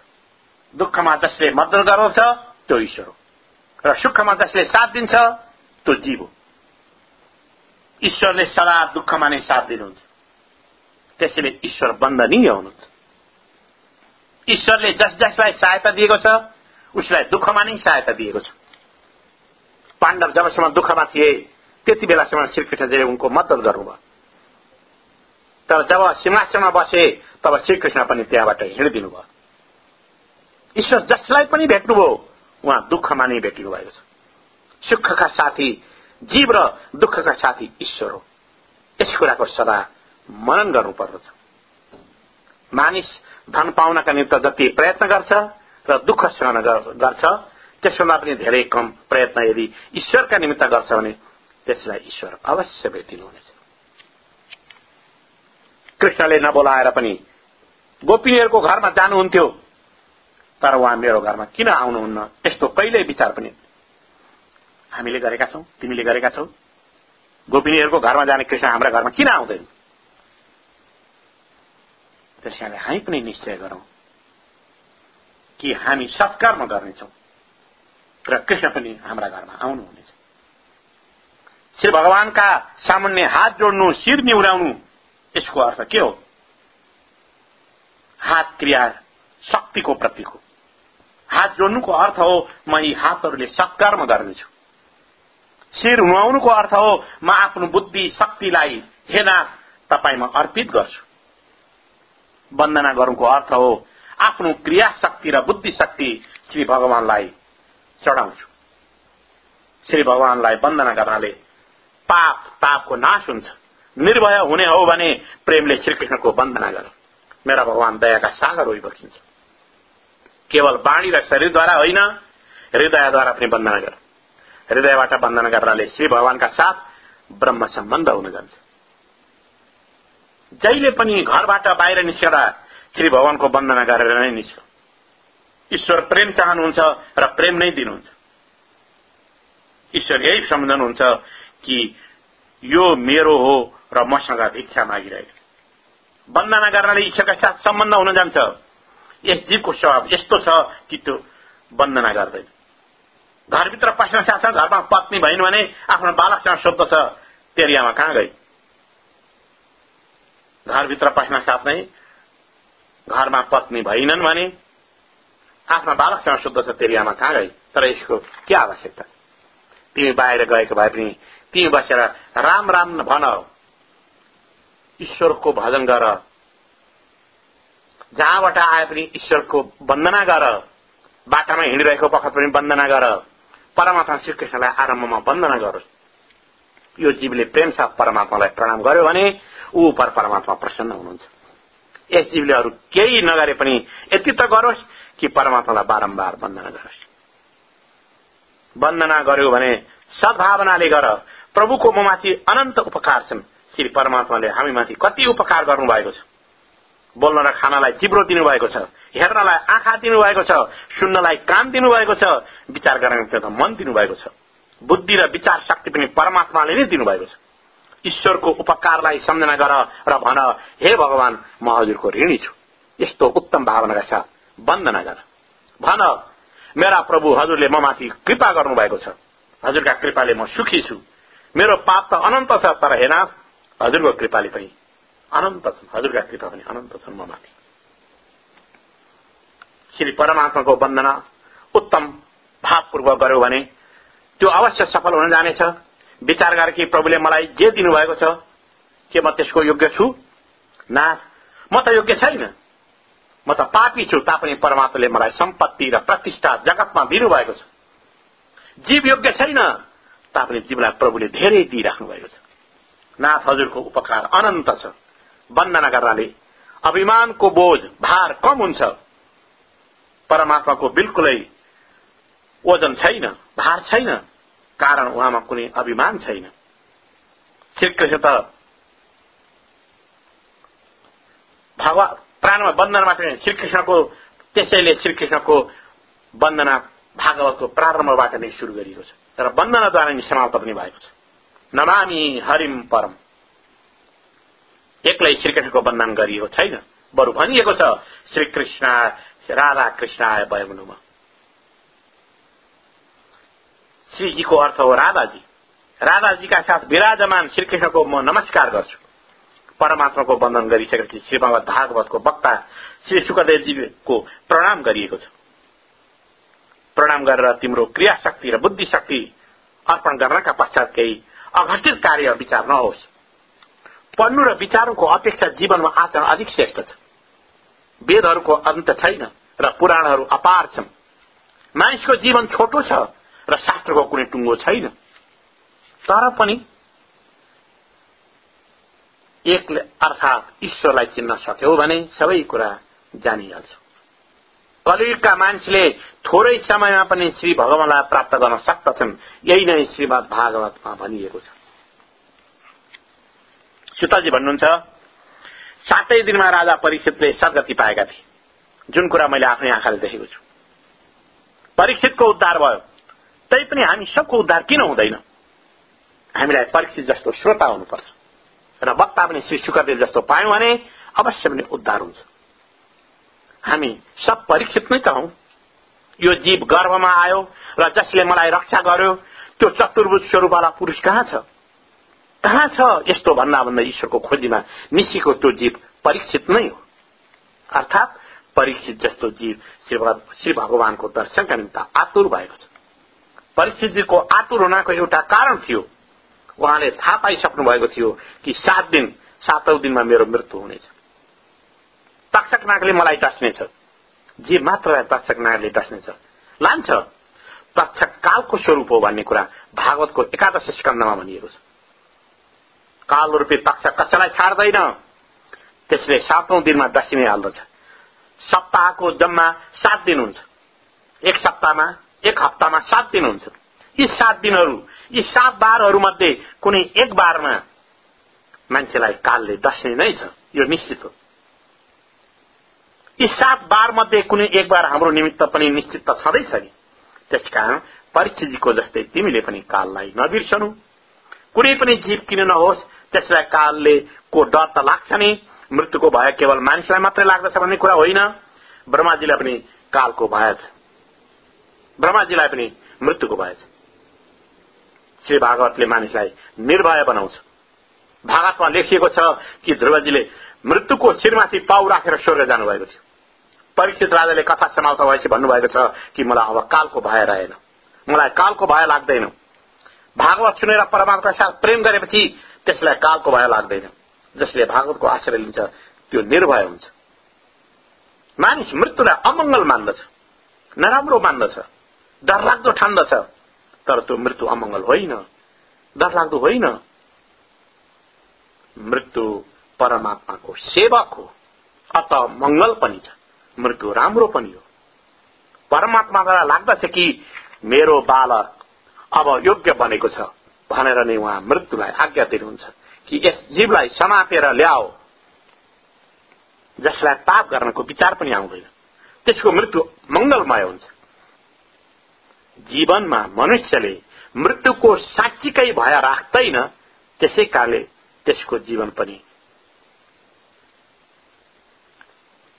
दुःखमा जसले मद्दत गराउँछ त्यो ईश्वर हो। र सुखमा जसले साथ दिन्छ त्यो जीव हो। ईश्वरले सदा दुःखमा नै साथ दिनुहुन्छ। त्यसैले ईश्वर बन्धनीय हुनुहुन्छ ईश्वरले जस जसलाई सहायता दिएको छ उसलाई दुःखमा नै सहायता दिएको छ। पाण्डव जबसम्म दुःखमा थिए त्यति बेलासम्म श्रीकृष्णजीले उनको मद्दत गर्नुभयो। तर जब सिंहासनमा बसे तब श्रीकृष्ण पनि त्यहाँबाट हिँडिदिनु भयो ईश्वर जसलाई पनि भेट्नुभयो उहाँ दुःखमा नै भेटिनु भएको छ। सुखका साथी जीव र दुःखका साथी ईश्वर हो। यस कुराको सदा मनन गर्नु पर्दछ मानिस धन पाउनका निम्ति जति प्रयत्न गर्छ र दुःख सहन गर्छ त्यसभन्दा पनि धेरै कम प्रयत्न यदि ईश्वरका निमित्त गर्छ भने त्यसलाई ईश्वर अवश्य भेटिनुहुनेछ कृष्णले नबोलाएर पनि गोपिनीहरूको घरमा जानुहुन्थ्यो तर उहाँ मेरो घरमा किन आउनुहुन्न? यस्तो कहिल्यै विचार पनि हामीले गरेका छौं तिमीले गरेका छौ। गोपिनीहरूको घरमा जाने कृष्ण हाम्रा घरमा किन आउँदैन? त्यस कारणले हामी पनि निश्चय गरौं कि हामी सत्कर्म गर्नेछौ र कृष्ण पनि हाम्रा घरमा आउनुहुनेछ। श्री भगवानका सामान्य हात जोड्नु शिर निहुराउनु यसको अर्थ के हो? हात क्रिया शक्तिको प्रतीक हो। हात जोड्नुको अर्थ हो म यी हातहरूले सत्कर्म गर्नेछु। शिर नुहाउनुको अर्थ हो म आफ्नो बुद्धि शक्तिलाई हेना तपाईँमा अर्पित गर्छु। वन्दना गर्नुको अर्थ हो आफ्नो क्रिया शक्ति र बुद्धि शक्ति श्री भगवानलाई चढाउँछु। श्री भगवानलाई वन्दना गर्नाले पाप तापको नाश हुन्छ। निर्भय हुने हो भने प्रेमले श्रीकृष्णको वन्दना गर। मेरा भगवान दयाका सागर होइ बसिन्छ। केवल बाणी र शरीरद्वारा होइन हृदयद्वारा पनि वन्दना गर। हृदयबाट वन्दना गर्नाले श्री भगवानका साथ ब्रह्म सम्बन्ध हुन जान्छ। जहिले पनि घरबाट बाहिर निस्केर श्री भगवानको वन्दना गरेर नै निस्क ईश्वर प्रेम चाहनुहुन्छ र प्रेम नै दिनुहुन्छ। ईश्वर यही सम्झनुहुन्छ कि यो मेरो हो र मसँग भिक्षा मागिरहेको। वन्दना गर्नाले ईश्वरका साथ सम्बन्ध हुन जान्छ। यस जीवको स्वभाव यस्तो छ कि त्यो वन्दना गर्दैन। घरभित्र पस्न साथ घरमा पत्नी भइन् भने आफ्नो बालकसँग सोध्दछ तेरियामा कहाँ गई? घरभित्र पस्न साथ घरमा पत्नी भइनन् भने आफ्ना बालकसँग सोध्दछ तेरियामा कहाँ गई? तर यसको के आवश्यकता? तिमी बाहिर गएको भए पनि तिमी बसेर राम राम भन। ईश्वरको भजन गर। जहाँबाट आए पनि ईश्वरको वन्दना गर। बाटामा हिँडिरहेको बखत पनि वन्दना गर। परमात्मा श्रीकृष्णलाई आरम्भमा वन्दना गरोस्। यो जीवले प्रेम साथ परमात्मालाई प्रणाम गर्यो भने ऊ पर परमात्मा प्रसन्न हुनुहुन्छ। यस जीवले अरू केही नगरे पनि यति त गरोस् कि परमात्मालाई बारम्बार वन्दना गरोस्। वन्दना गर्यो भने सद्भावनाले गर। प्रभुको ममाथि अनन्त उपकार छन्। श्री परमात्माले हामीमाथि कति उपकार गर्नुभएको छ? बोल्न र खानलाई जिब्रो दिनुभएको छ। हेर्नलाई आँखा दिनुभएको छ। सुन्नलाई कान दिनुभएको छ। विचार गर्न मन दिनुभएको छ। बुद्धि र विचार शक्ति पनि परमात्माले नै दिनुभएको छ। ईश्वरको उपकारलाई सम्झना गर र भन हे भगवान म हजुरको ऋणी छु। यस्तो उत्तम भावनाका साथ वन्दना गर भन मेरा प्रभु हजुरले ममाथि कृपा गर्नुभएको छ। हजुरका कृपाले म सुखी छु। मेरो पाप त अनन्त छ तर हेन हजुरको कृपाले पनि अनन्त छन् हजुरका कृपा पनि अनन्त छन् म माथि श्री परमात्माको वन्दना उत्तम भावपूर्वक गर्यो भने त्यो अवश्य सफल हुन जानेछ। विचार गरे कि प्रभुले मलाई जे दिनुभएको छ के म त्यसको योग्य छु? ना म त योग्य छैन। म त पापी छु तापनि परमात्माले मलाई सम्पत्ति र प्रतिष्ठा जगतमा दिनुभएको छ। जीव योग्य छैन तापनि जीवलाई प्रभुले धेरै दिइराख्नु भएको छ। नाथ हजुरको उपकार अनन्त छ। वन्दना गर्नाले अभिमानको बोझ भार कम हुन्छ। परमात्माको बिल्कुलै ओजन छैन भार छैन। कारण उहाँमा कुनै अभिमान छैन। श्रीकृष्ण त भगवान प्राणमा वन्दनाबाट श्रीकृष्णको त्यसैले श्रीकृष्णको वन्दना भागवतको प्रारम्भबाट नै सुरु गरिएको छ। तर वन्दनाद्वारा नै समाप्त पनि भएको छ। नमामी हरिम परम। एक्लै श्रीकृष्णको वन्दन गरिएको छैन। बरु भनिएको छ श्रीकृष्ण राधा कृष्ण आय वयमनुमा श्रीजीको अर्थ हो राधाजी। राधाजीका साथ विराजमान श्रीकृष्णको म नमस्कार गर्छु। परमात्माको वन्दन गरिसकेपछि श्रीमद भागवतको वक्ता श्री सुखदेवजीको प्रणाम गरिएको छ। प्रणाम गरेर तिम्रो क्रिया शक्ति र बुद्धि शक्ति अर्पण गर्नका पश्चात केही अघटित कार्य विचार नहोस्। पढ्नु र विचारको अपेक्षा जीवनमा आचरण अधिक श्रेष्ठ छ। वेदहरूको अन्त छैन र पुराणहरू अपार छन्। मानिसको जीवन छोटो छ र शास्त्रको कुनै टुङ्गो छैन। तर पनि एक अर्थात ईश्वरलाई चिन्न सक्यौ भने सबै कुरा जानिहाल्छ। कलियुगका मान्छेले थोरै समयमा पनि श्री भगवानलाई प्राप्त गर्न सक्दछन्। यही नै श्रीमद भागवतमा भनिएको छ। सुताजी भन्नुहुन्छ सातै दिनमा राजा परीक्षितले सद्गति पाएका थिए। जुन कुरा मैले आफ्नै आँखाले देखेको छु। परीक्षितको उद्धार भयो। तैपनि हामी सबको उद्धार किन हुँदैन? हामीलाई परीक्षित जस्तो श्रोता हुनुपर्छ। र वक्ता पनि श्री सुखदेव जस्तो पायौँ भने अवश्य पनि उद्धार हुन्छ। हामी सब परीक्षित नै त हौ। यो जीव गर्भमा आयो र जसले मलाई रक्षा गर्यो त्यो चतुर्भुज स्वरूपवाला पुरुष कहाँ छ? कहाँ छ यस्तो भन्दा भन्दा ईश्वरको खोजीमा निसीको त्यो जीव परीक्षित नै हो। अर्थात परीक्षित जस्तो जीव श्री भगवानको दर्शनका निम्ति आतुर भएको छ। परीक्षितजीको आतुर हुनको एउटा कारण थियो। उहाँले थाहा पाइसक्नु भएको थियो कि सात दिन सातौं दिनमा मेरो मृत्यु हुनेछ। तक्षक नागले मलाई डस्नेछ जे मात्र तक्षक नागले डस्नेछ लान्छ तक्षक कालको स्वरूप हो भन्ने कुरा भागवतको एकादश स्कन्दमा भनिएको छ। काल रूपी तक्षक कसैलाई छाड्दैन। त्यसले सातौं दिनमा डसिनै हाल्दछ। सप्ताहको जम्मा सात दिन हुन्छ। एक सप्ताहमा एक हप्तामा सात दिन हुन्छ। यी सात दिनहरू यी सात बारहरू मध्ये कुनै एक बारमा मान्छेलाई कालले दस्ने नै छ। यो निश्चित हो। यी सात बार मध्ये कुनै एक बार हाम्रो निमित्त पनि निश्चित त छँदैछ नि। त्यसकारण परीक्षितजीको जस्तै तिमीले पनि काललाई नबिर्सनु। कुनै पनि जीव किन नहोस् त्यसलाई कालले को डर त लाग्छ नि। मृत्युको भय केवल मानिसलाई मात्रै लाग्दछ भन्ने कुरा होइन। ब्रह्माजीलाई पनि कालको भय ब्रह्माजीलाई पनि मृत्युको भय छ। श्री भागवतले मानिसलाई निर्भय बनाउँछ। भागवतमा लेखिएको छ कि ध्रुवजीले मृत्युको शिरमाथि पाउ राखेर स्वर्ग जानुभएको थियो। परीक्षित राजाले कथा समाप्त भएपछि भन्नुभएको छ कि मलाई अब कालको भय रहेन। मलाई कालको भय लाग्दैन। भागवत सुनेर परमात्मा साथ प्रेम गरेपछि त्यसलाई कालको भय लाग्दैन। जसले भागवतको आश्रय लिन्छ त्यो निर्भय हुन्छ। मानिस मृत्युलाई अमंगल मान्दछ नराम्रो मान्दछ। डरलाग्दो ठान्दछ। तर त्यो मृत्यु अमंगल होइन। डरलाग्दो होइन। मृत्यु परमात्माको सेवक हो। अत मंगल पनि छ। मृत्यु राम्रो पनि हो। परमात्मालाई लाग्दछ कि मेरो बालक अब योग्य बनेको छ भनेर नै उहाँ मृत्युलाई आज्ञा दिनुहुन्छ कि यस जीवलाई समातेर ल्याओ। जसलाई पाप गर्नको विचार पनि आउँदैन। त्यसको मृत्यु मंगलमय हुन्छ। जीवनमा मनुष्यले मृत्युको साँच्चीकै भय राख्दैन त्यसै कारणले त्यसको जीवन पनि।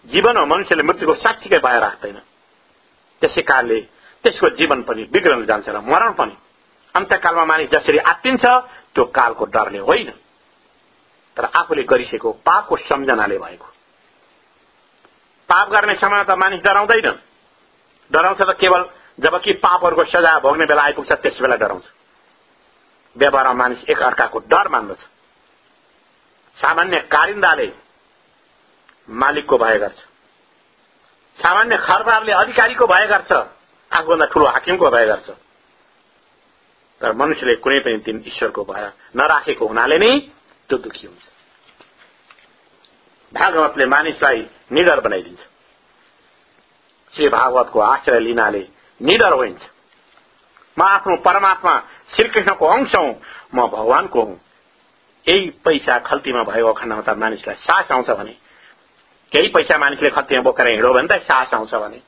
जीवनमा मनुष्यले मृत्युको साँच्चीकै भय राख्दैन त्यसै कारणले त्यसको जीवन पनि बिग्रन जान्छ र मरण पनि। अन्तकालमा मानिस जसरी आत्तिन्छ त्यो कालको डरले होइन। तर आफूले गरिसकेको पापको सम्झनाले भएको। पाप गर्ने समय त मानिस डराउँदैन। डराउँछ त केवल जबकि पापहरूको सजाय भोग्ने बेला आइपुग्छ त्यस बेला डराउँछ। व्यवहारमा मानिस एक अर्काको डर मान्दछ। सामान्य कारिन्दाले मालिकको भय गर्छ। सामान्य खरबारले अधिकारीको भय गर्छ। आफूभन्दा ठूलो हाकिमको भय गर्छ। तर मनुष्यले कुनै पनि दिन ईश्वरको भय नराखेको हुनाले नै त्यो दुखी हुन्छ। भागवतले मानिसलाई निडर बनाइदिन्छ। श्री भागवतको आश्रय लिनाले निडर होइन्छ म आफ्नो परमात्मा श्रीकृष्णको अंश। हौ म भगवानको हुँ। यही पैसा खल्तीमा भएको खण्डमा त मानिसलाई सास आउँछ भने। केही पैसा मानिसले खल्तीमा बोकेर हिँड्यो भने त सास आउँछ भने।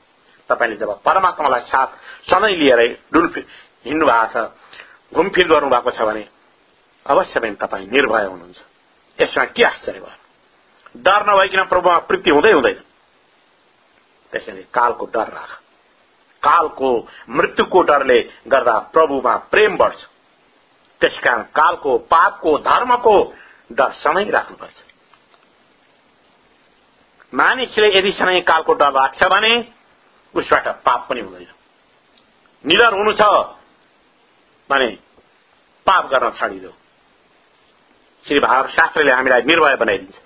तपाईँले जब परमात्मालाई साथ सधैँ लिएर डुल हिँड्नु भएको छ घुमफिर गर्नु भएको छ भने अवश्य पनि तपाईँ निर्भय हुनुहुन्छ। यसमा के आश्चर्य भयो? डर नभइकन प्रभुमा प्रीति हुँदै हुँदैन। त्यसैले कालको डर राख। कालको मृत्युको डरले गर्दा प्रभुमा प्रेम बढ्छ। त्यसकारण कालको पापको धर्मको डर सधैँ राख्नुपर्छ। मानिसले यदि सधैँ कालको डर राख्छ भने उसबाट पाप पनि हुँदैन। निडर हुनु छ भने पाप गर्न छाडिदेऊ श्री भाव शास्त्रले हामीलाई निर्भय बनाइदिन्छ।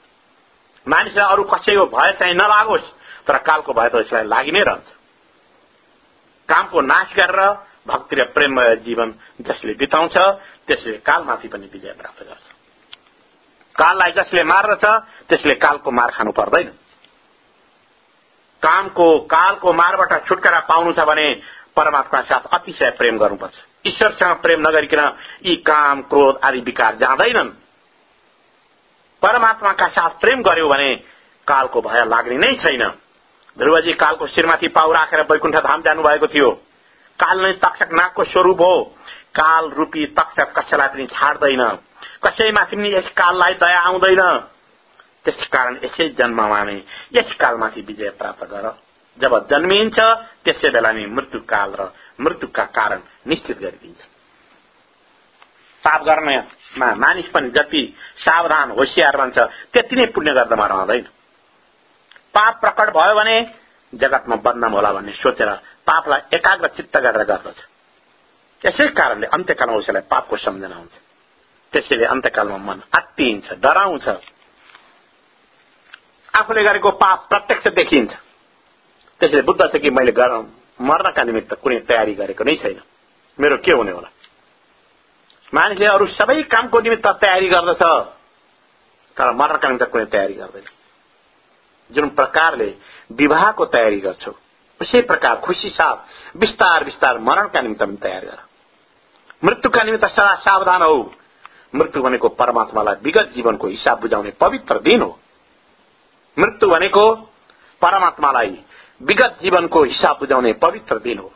मानिसलाई अरू कसैको भय चाहिँ नलागोस् तर कालको भय त यसलाई लागि नै रहन्छ। कामको नाश गरेर भक्ति र प्रेममय जीवन जसले बिताउँछ त्यसले कालमाथि पनि विजय प्राप्त गर्छ। काललाई जसले मार्दछ त्यसले कालको मार खानु पर्दैन। कामको कालको मारबाट छुटकारा पाउनु छ भने परमात्मा साथ अतिशय प्रेम गर्नुपर्छ। ईश्वरसँग प्रेम नगरिकन यी काम क्रोध आदि विकार जाँदैनन्। परमात्माका साथ प्रेम गर्यो भने कालको भय लाग्ने नै छैन। ध्रुवजी कालको शिरमाथि पाउ राखेर वैकुण्ठ धाम जानुभएको थियो। काल नै तक्षक नागको स्वरूप हो। काल रूपी तक्षक कसैलाई पनि छाड्दैन। कसैमाथि पनि यस काललाई दया आउँदैन। त्यस कारण यसै जन्ममा नै यस कालमाथि विजय प्राप्त गर। जब जन्मिन्छ त्यसै बेला नै मृत्युकाल र मृत्युका कारण निश्चित गरिदिन्छ। पाप गर्नमा मानिस पनि जति सावधान होसियार रहन्छ त्यति नै पुण्य गर्दामा रहँदैन। पाप प्रकट भयो भने जगतमा बदनाम होला भन्ने सोचेर पापलाई एकाग्र चित्त गरेर गर्दछ। यसै कारणले अन्त्यकालमा उसैलाई पापको सम्झना हुन्छ। त्यसैले अन्त्यकालमा मन आत्तिन्छ डराउँछ। आफूले गरेको पाप प्रत्यक्ष देखिन्छ। त्यसले बुद्ध छ कि मैले मर्नका निमित्त कुनै तयारी गरेको नै छैन। मेरो के हुने होला? मानिसले अरू सबै कामको निमित्त तयारी गर्दछ। तर मर्नका निमित्त कुनै तयारी गर्दैन। जुन प्रकारले विवाहको तयारी गर्छौ उसै प्रकार खुसी साथ विस्तार विस्तार मरणका निमित्त पनि तयार गर। मृत्युका निमित्त सदा सावधान हौ। मृत्यु भनेको परमात्मालाई विगत जीवनको हिसाब बुझाउने पवित्र दिन हो। मृत्यु भनेको परमात्मालाई विगत जीवनको हिसाब बुझाउने पवित्र दिन हो।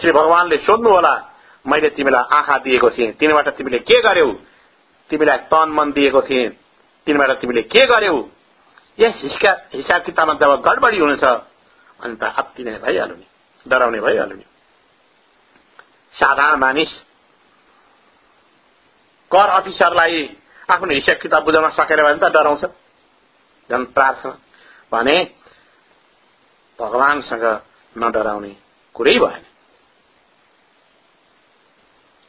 श्री भगवानले सोध्नु होला मैले तिमीलाई आँखा दिएको थिएँ तिनीबाट तिमीले के गर्यौ? तिमीलाई तन मन दिएको थिएँ तिनीबाट तिमीले के गर्यौ? यस हिसाब किताबमा जब गडबडी हुनेछ अनि त नै भइहाल्यो नि डराउने भइहाल्यो नि। साधारण मानिस कर अफिसरलाई आफ्नो हिसाब किताब बुझाउन सकेर भने त डराउँछ। झन् प्रार्थना। भने भगवानसँग नडराउने कुरै भएन।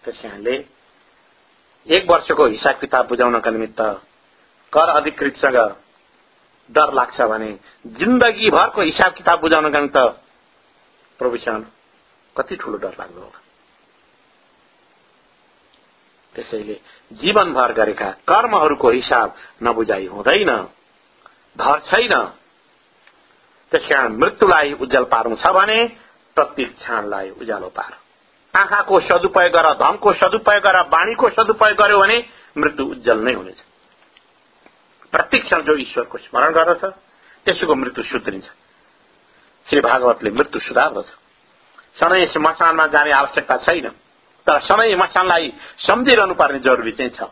त्यसैले एक वर्षको हिसाब किताब बुझाउनका निमित्त कर अधिकृतसँग डर लाग्छ भने जिन्दगीभरको हिसाब किताब बुझाउनका निमित्त प्रभुसँग कति ठूलो डर लाग्दो होला। त्यसैले जीवनभर गरेका कर्महरूको हिसाब नबुझाइ हुँदैन धर छैन। त्यसकारण मृत्युलाई उज्जवल पार्नु छ भने प्रत्येक क्षणलाई उज्यालो पार। आँखाको सदुपयोग गर धनको सदुपयोग गर वाणीको सदुपयोग गर्यो भने मृत्यु उज्जवल नै हुनेछ। प्रत्येक क्षण जो ईश्वरको स्मरण गर्दछ त्यसैको मृत्यु सुध्रिन्छ श्री भागवतले मृत्यु सुधार्दछ सधैँ मसानमा जाने आवश्यकता छैन तर सधैँ मसानलाई सम्झिरहनु पर्ने जरुरी चाहिँ छ।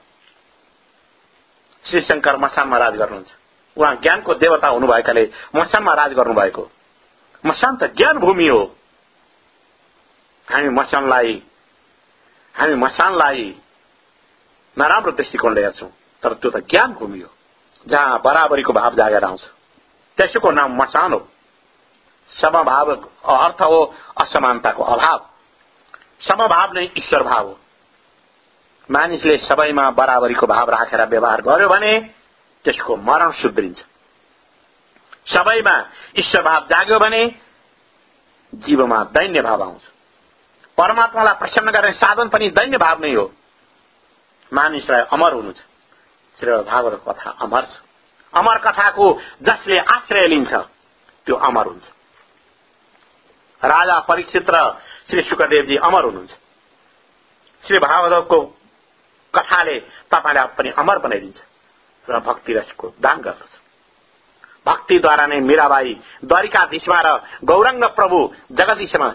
श्री शङ्कर मसानमा राज गर्नुहुन्छ। उहाँ ज्ञानको देवता हुनुभएकाले मसानमा राज गर्नुभएको। मसान त ज्ञान भूमि हो। हामी मसानलाई हामी मसानलाई नराम्रो दृष्टिकोणले हेर्छौं तर त्यो त ज्ञान भूमि हो। जहाँ बराबरीको भाव जागेर आउँछ। त्यसैको नाम मसान हो। समभाव अर्थ हो असमानताको अभाव। समभाव नै ईश्वर भाव हो। मानिसले सबैमा बराबरीको भाव राखेर व्यवहार गर्यो भने त्यसको मरण सुध्रिन्छ। सबैमा ईश्वर भाव जाग्यो भने जीवमा दैन्य भाव आउँछ। परमात्मालाई प्रसन्न गर्ने साधन पनि दैन्य भाव नै हो। मानिसलाई अमर हुनु छ। श्री कथा अमर छ। अमर कथाको जसले आश्रय लिन्छ त्यो अमर हुन्छ। राजा परीक्षित र श्री सुखदेवजी अमर हुनुहुन्छ। श्री भागवतको कथाले तपाईँलाई पनि अमर बनाइदिन्छ र भक्ति रसको दान गर्दछ। भक्तिद्वारा नै मीराबाई द्वारिकाधीशमा र गौरङ्ग प्रभु जगदीशमा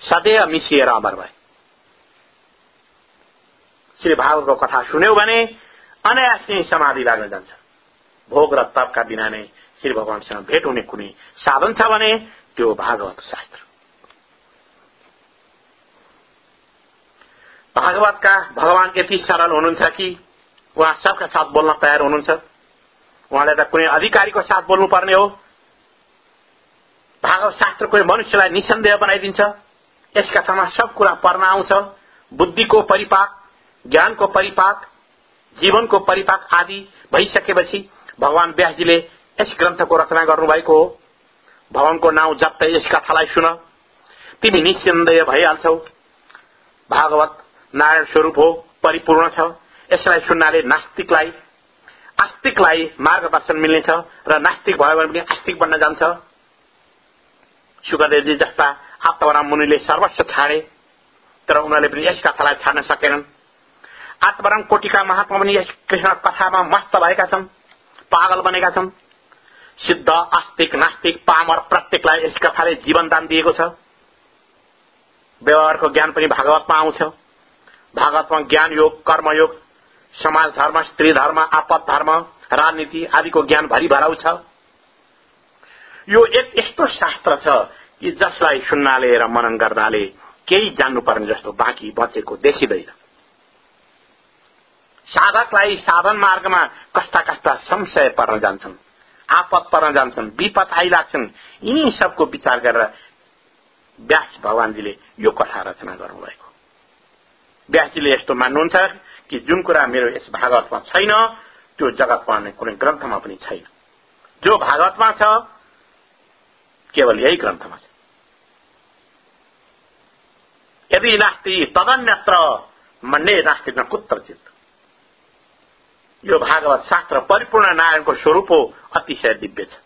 सदैव मिसिएर अमर भए। श्री भागवतको कथा सुन्यौ भने अनायास नै समाधि लाग्न जान्छ। भोग र तपका बिना नै श्री भगवानसँग भेट हुने कुनै साधन छ भने त्यो भागवत शास्त्र। भागवतका भगवान यति सरल हुनुहुन्छ कि उहाँ सबका साथ बोल्न तयार हुनुहुन्छ। उहाँले त कुनै अधिकारीको साथ बोल्नुपर्ने हो। भागवत शास्त्रको मनुष्यलाई निसन्देह बनाइदिन्छ। यस कथामा सब कुरा पर्न आउँछ। बुद्धिको परिपाक ज्ञानको परिपाक जीवनको परिपाक आदि भइसकेपछि भगवान व्यासजीले यस ग्रन्थको रचना गर्नुभएको हो। भगवानको नाउँ जप्दै यस कथालाई सुन। तिमी निसन्देह भइहाल्छौ। भागवत नारायण स्वरूप हो परिपूर्ण छ। यसलाई सुन्नाले नास्तिकलाई आस्तिकलाई मार्गदर्शन मिल्नेछ र नास्तिक भयो भने पनि आस्तिक बन्न जान्छ। सुखदेवजी जस्ता आत्मराम मुनिले सर्वस्व छाडे तर उनीहरूले पनि यस कथालाई छाड्न सकेनन्। आत्मराम कोटिका महात्मा पनि यस कृष्ण कथामा मस्त भएका छन् पागल बनेका छन्। सिद्ध आस्तिक नास्तिक पामर प्रत्येकलाई यस कथाले जीवन दान दिएको छ। व्यवहारको ज्ञान पनि भागवतमा आउँछ। भागवतमा ज्ञान योग कर्मयोग समाज धर्म स्त्री धर्म आपत धर्म राजनीति आदिको ज्ञान भरिभराउ छ। यो एक यस्तो शास्त्र छ कि जसलाई सुन्नाले र मनन गर्नाले केही जान्नुपर्ने जस्तो बाँकी बचेको देखिँदैन। साधकलाई साधन मार्गमा कस्ता कस्ता संशय पर्न जान्छन् आपत पर्न जान्छन् विपद आइलाग्छन् यिनी सबको विचार गरेर व्यास भगवानजीले यो कथा रचना गर्नुभएको। व्यासजीले यस्तो मान्नुहुन्छ कि जुन कुरा मेरो यस भागवतमा छैन त्यो जगतमा कुनै ग्रन्थमा पनि छैन। जो भागवतमा छ केवल यही ग्रन्थमा छ। यदि नास्ति तदन्यत्र मन्ने नास्ति न कुत्रचित। यो भागवत शास्त्र परिपूर्ण नारायणको स्वरूप हो अतिशय दिव्य छ।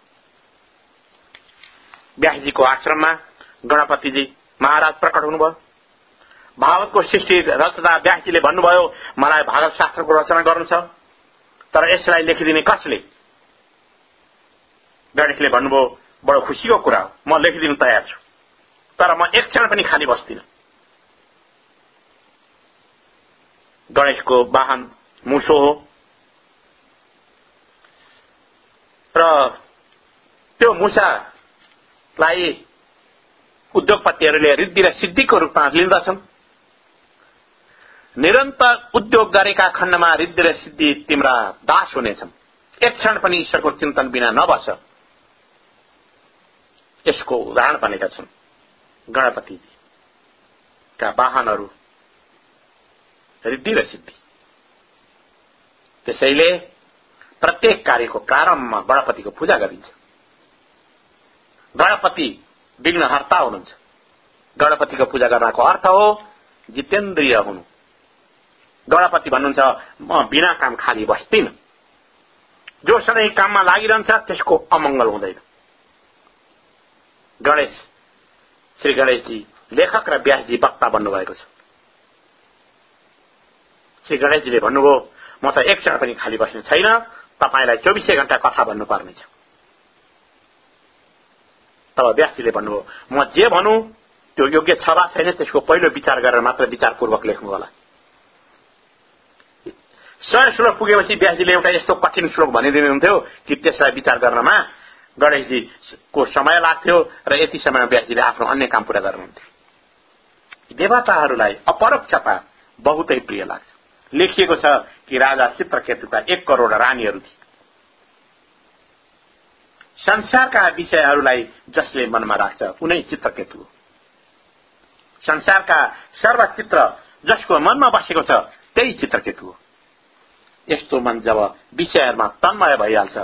व्यासजीको आश्रममा गणपतिजी महाराज प्रकट हुनुभयो। भागवतको सृष्टि रचना व्यासजीले भन्नुभयो मलाई भागवत शास्त्रको रचना गर्नु छ। तर यसलाई लेखिदिने कसले? गणेशले भन्नुभयो बडो खुसीको कुरा हो म लेखिदिनु तयार छु। तर म एक क्षण पनि खाली बस्दिन। गणेशको वाहन मुसो हो। र त्यो मुसालाई उद्योगपतिहरूले रिद्धि र सिद्धिको रूपमा लिँदछन्। निरन्तर उद्योग गरेका खण्डमा रिद्धि र सिद्धि तिम्रा दास हुनेछन्। एक क्षण पनि ईश्वरको चिन्तन बिना नबस। यसको उदाहरण बनेका छन् गणपतिका वाहनहरू रिद्धि र सिद्धि। त्यसैले प्रत्येक कार्यको प्रारम्भमा गणपतिको पूजा गरिन्छ। गणपति विघ्नहर्ता हुनुहुन्छ। गणपतिको पूजा गर्नको अर्थ हो जितेन्द्रिय हुनु। गणपति भन्नुहुन्छ म बिना काम खाली बस्दिन। जो सधैँ काममा लागिरहन्छ त्यसको अमङ्गल हुँदैन। गणेश श्री गणेशजी लेखक र व्यासजी वक्ता बन्नुभएको छ। श्री गणेशजीले भन्नुभयो म त एक क्षण पनि खाली बस्ने छैन। तपाईँलाई चौबिसै घण्टा कथा भन्नुपर्नेछ। तब व्यासजीले भन्नुभयो म जे भनौँ त्यो योग्य छ वा छैन त्यसको पहिलो विचार गरेर मात्र विचारपूर्वक लेख्नु होला सय श्लोक पुगेपछि व्यासजीले एउटा यस्तो कठिन श्लोक भनिदिनुहुन्थ्यो कि त्यसलाई विचार गर्नमा गणेशजीको समय लाग्थ्यो र यति समयमा व्यासजीले आफ्नो अन्य काम पूरा गर्नुहुन्थ्यो। देवताहरूलाई अपरोक्षता बहुतै प्रिय लाग्छ। लेखिएको छ कि राजा चित्रकेतुका एक करोड़ रानीहरू थिए। संसारका विषयहरूलाई जसले मनमा राख्छ उनै चित्रकेतु हो। संसारका सर्वचित्र जसको मनमा बसेको छ त्यही चित्रकेतु हो। यस्तो मन जब विषयहरूमा तन्मय भइहाल्छ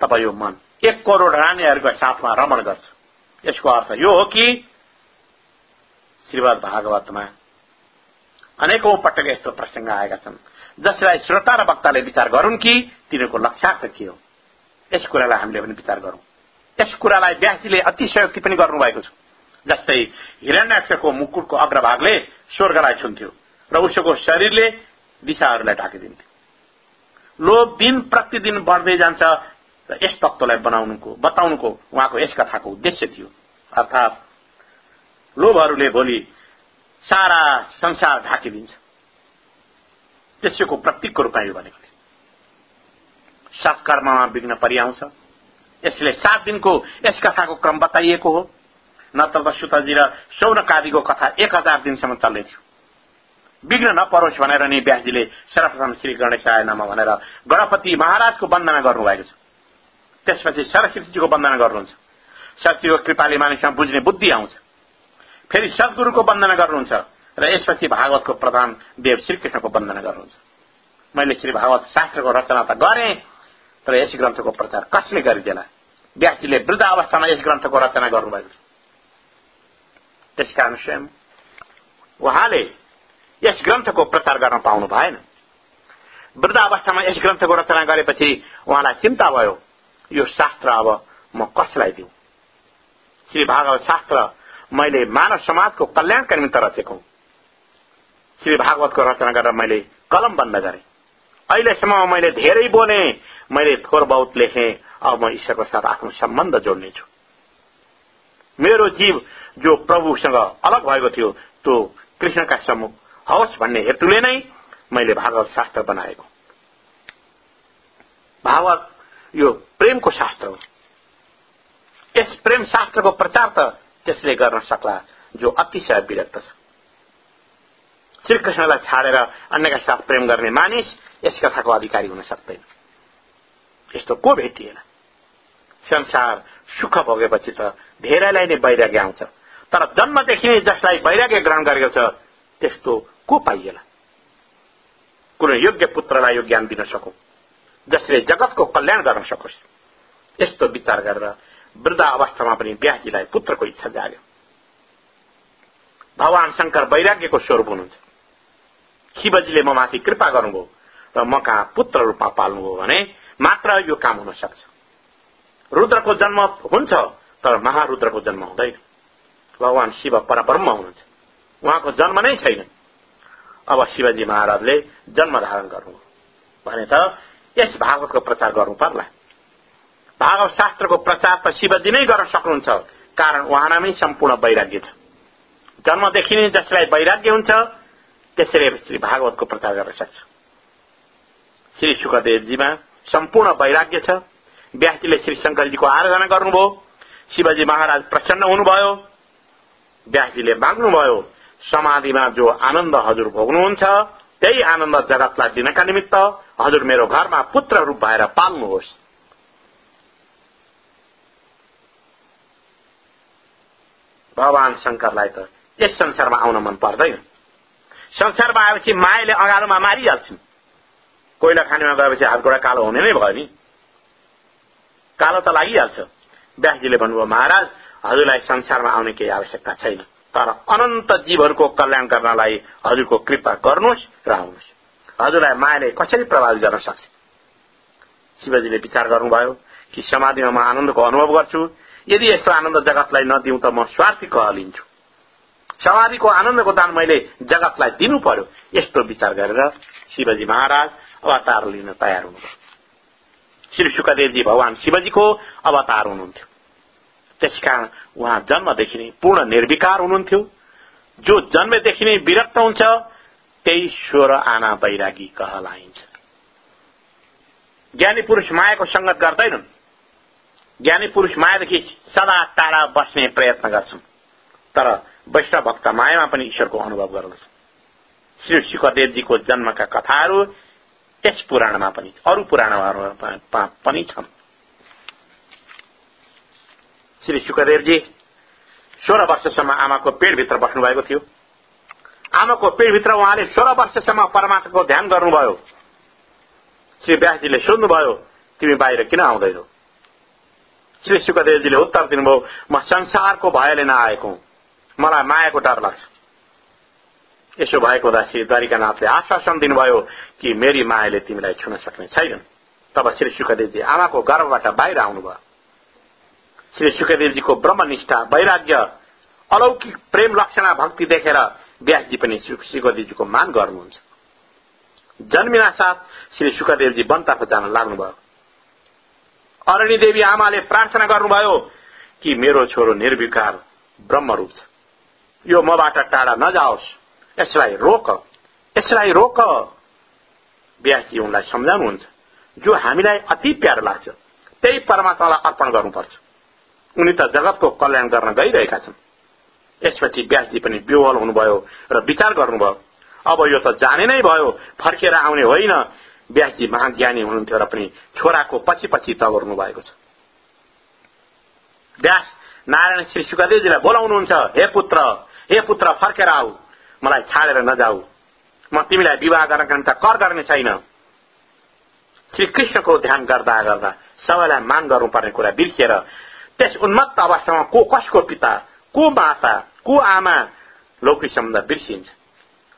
तब यो मन एक करोड़ रानीहरूको साथमा रमण गर्छ। यसको अर्थ यो हो कि श्रीमद भागवतमा अनेकौं पटक यस्तो प्रसंग आएका छन्। जसलाई श्रोता र वक्ताले विचार गरून् कि तिनीहरूको लक्ष्यार्थ के हो? यस कुरालाई हामीले पनि विचार गरौं। यस कुरालाई व्यासजीले अतिशयोक्ति पनि गर्नुभएको छ। जस्तै हिरण्याक्षको मुकुटको अग्रभागले स्वर्गलाई छुन्थ्यो र उसको शरीरले दिशाहरूलाई ढाकिदिन्थ्यो। लोभ दिन प्रतिदिन बढ्दै जान्छ र यस तत्वलाई बनाउनुको बताउनुको उहाँको यस कथाको उद्देश्य थियो। अर्थात लोभहरूले भोलि सारा संसार ढाकिदिन्छ। त्यसको प्रतीकको रूपमा यो भनेको थियो। सत्कर्ममा विघ्न परिआउँछ। यसले सात दिनको यस कथाको क्रम बताइएको हो। नत्र त सुतजी र सौनकादिको कथा एक हजार दिनसम्म चल्दै थियो विघ्न नपरोस् भनेर नि व्यासजीले सर्वप्रथम श्री गणेशाय नाम भनेर गणपति महाराजको वन्दना गर्नुभएको छ। त्यसपछि सरस्वतीजीको वन्दना गर्नुहुन्छ। सरस्वतीको कृपाले मानिसमा बुझ्ने बुद्धि आउँछ। फेरि सद्गुरूको वन्दना गर्नुहुन्छ र यसपछि भागवतको प्रधान देव श्रीकृष्णको वन्दना गर्नुहुन्छ। मैले श्री भागवत शास्त्रको रचना त गरेँ तर यस ग्रन्थको प्रचार कसले गरिदेला? व्यासजीले वृद्ध अवस्थामा यस ग्रन्थको रचना गर्नुभएको छ। त्यसकारण स्वयं उहाँले यस ग्रन्थको प्रचार गर्न पाउनु भएन। वृद्ध अवस्थामा यस ग्रन्थको रचना गरेपछि उहाँलाई चिन्ता भयो यो शास्त्र अब म कसलाई दिउँ श्री भागवत शास्त्र मैले मानव समाजको कल्याणका निमित्त रचेको श्री भागवतको रचना गरेर मैले कलम बन्द गरे। अहिलेसम्म मैले धेरै बोले मैले थोर बहुत लेखे अब म ईश्वरको साथ आफ्नो सम्बन्ध जोड्नेछु मेरो जीव जो प्रभुसँग अलग भएको थियो त्यो कृष्णका सम्मुख होस् भन्ने हेतुले नै मैले भागवत शास्त्र बनाएको भागवत यो प्रेमको शास्त्र हो। यस प्रेम शास्त्रको प्रचार त त्यसले गर्न सक्ला जो अतिशय विरक्त छ। श्रीकृष्णलाई छाडेर अन्यका साथ प्रेम गर्ने मानिस यस कथाको अधिकारी हुन सक्दैन। यस्तो को भेटिएन? संसार सुख भोगेपछि त धेरैलाई नै वैराग्य आउँछ। तर जन्मदेखि नै जसलाई वैराग्य ग्रहण गरेको छ त्यस्तो को पाइएला? कुनै योग्य पुत्रलाई यो ज्ञान दिन सकौं जसले जगतको कल्याण गर्न सकोस्। यस्तो विचार गरेर वृद्ध अवस्थामा पनि व्यासजीलाई पुत्रको इच्छा जाग्यो। भगवान शंकर वैराग्यको स्वरूप हुनुहुन्छ। शिवजीले म माथि कृपा गर्नुभयो र म कहाँ पुत्र रूपमा पाल्नुभयो भने मात्र यो काम हुन सक्छ। रुद्रको जन्म हुन्छ तर महारुद्रको जन्म हुँदैन। भगवान शिव परब्रह्म हुनुहुन्छ। उहाँको जन्म नै छैन। अब शिवजी महाराजले जन्म धारण गर्नु भने त यस भागवतको प्रचार गर्नु पर्ला। भागवत शास्त्रको प्रचार त शिवजी नै गर्न सक्नुहुन्छ। कारण उहाँमै सम्पूर्ण वैराग्य छ। जन्मदेखि नै जसलाई वैराग्य हुन्छ त्यसैले श्री भागवतको प्रचार गर्न सक्छ। श्री सुखदेवजीमा सम्पूर्ण वैराग्य छ। व्यासजीले श्री शंकरजीको आराधना गर्नुभयो। शिवजी महाराज प्रसन्न हुनुभयो। व्यासजीले माग्नुभयो समाधिमा जो आनन्द हजुर भोग्नुहुन्छ त्यही आनन्द जगतलाई दिनका निमित्त हजुर मेरो घरमा पुत्र रूप भएर पाल्नुहोस्। भगवान शंकरलाई त यस संसारमा आउन मन पर्दैन। संसारमा आएपछि मायाले अगालोमा मारिहाल्छन् कोइला खानेमा गएपछि हातगोडा कालो हुने नै भयो नि। कालो त लागिहाल्छ। व्यासजीले भन्नुभयो महाराज हजुरलाई संसारमा आउने केही आवश्यकता छैन। तर अनन्त जीवहरूको कल्याण गर्नलाई हजुरको कृपा गर्नुहोस् र आउनुहोस्। हजुरलाई मायाले कसरी प्रभावित गर्न सक्छ? शिवजीले विचार गर्नुभयो कि समाधिमा म आनन्दको अनुभव गर्छु। यदि यस्तो आनन्द जगतलाई नदिउँ त म स्वार्थी कहलिन्छु। समाधिको आनन्दको दान मैले जगतलाई दिनु पर्यो। यस्तो विचार गरेर शिवजी महाराज अवतार लिन तयार हुनुभयो। श्री सुखदेवजी भगवान शिवजीको अवतार हुनुहुन्थ्यो। त्यसकारण उहाँ जन्मदेखि नै पूर्ण निर्विकार हुनुहुन्थ्यो। जो जन्मदेखि नै विरक्त हुन्छ त्यही स्वर आना वैरागी कहलाइन्छ। ज्ञानी पुरूष मायाको संगत गर्दैनन्। ज्ञानी पुरूष मायादेखि सदा टाढा बस्ने प्रयत्न गर्छन् तर वैष्णव भक्त मायामा पनि ईश्वरको अनुभव गर्दछ। श्री सुखदेवजीको जन्मका कथाहरू त्यस पुराणमा पनि अरू पुराणमा पनि छन्। श्री सुखदेवजी सोह्र वर्षसम्म आमाको पेटभित्र बस्नु भएको थियो। आमाको पेटभित्र उहाँले सोह्र वर्षसम्म परमात्माको ध्यान गर्नुभयो। श्री व्यासजीले सोध्नुभयो तिमी बाहिर किन आउँदैनौ? श्री सुखदेवजीले उत्तर दिनुभयो म संसारको भयले नआएको मलाई मायाको डर लाग्छ यसो भएको हुँदा श्री द्वारिकानाथले आश्वासन दिनुभयो कि मेरी मायाले तिमीलाई छुन सक्ने छैनन् तब श्री सुखदेवजी आमाको गर्भबाट बाहिर आउनुभयो श्री सुखदेवजीको ब्रह्मनिष्ठा वैराग्य अलौकिक प्रेम लक्षणा भक्ति देखेर व्यासजी पनि सुखदेवजीको मान गर्नुहुन्छ जन्मिना साथ श्री सुखदेवजी वनतर्फ जान लाग्नुभयो अरणी देवी आमाले प्रार्थना गर्नुभयो कि मेरो छोरो निर्विकार ब्रह्मरूप छ। यो मबाट टाढा नजाओस्। यसलाई रोक। यसलाई रोक। व्यासजी उनलाई सम्झाउनुहुन्छ। जो हामीलाई अति प्यारो लाग्छ त्यही परमात्मालाई अर्पण गर्नुपर्छ। उनी त जगतको कल्याण गर्न गइरहेका छन्। यसपछि व्यासजी पनि विवल हुनुभयो र विचार गर्नुभयो। अब यो त जाने नै भयो फर्केर आउने होइन। व्यासजी महाज्ञानी हुनुहुन्थ्यो र पनि छोराको पछि पछि तगर्नु भएको छ। व्यास नारायण श्री सुखदेवजीलाई बोलाउनुहुन्छ हे पुत्र हे पुत्र फर्केर आऊ। मलाई छाडेर नजाऊ। म तिमीलाई विवाह गर्नका निम्ति कर गर्ने छैन। श्री कृष्णको ध्यान गर्दा गर्दा सबैलाई मान गर्नुपर्ने कुरा बिर्सिएर त्यस उन्मत्त अवस्थामा को कसको पिता को माता को आमा लौकिक सम्बन्ध बिर्सिन्छ।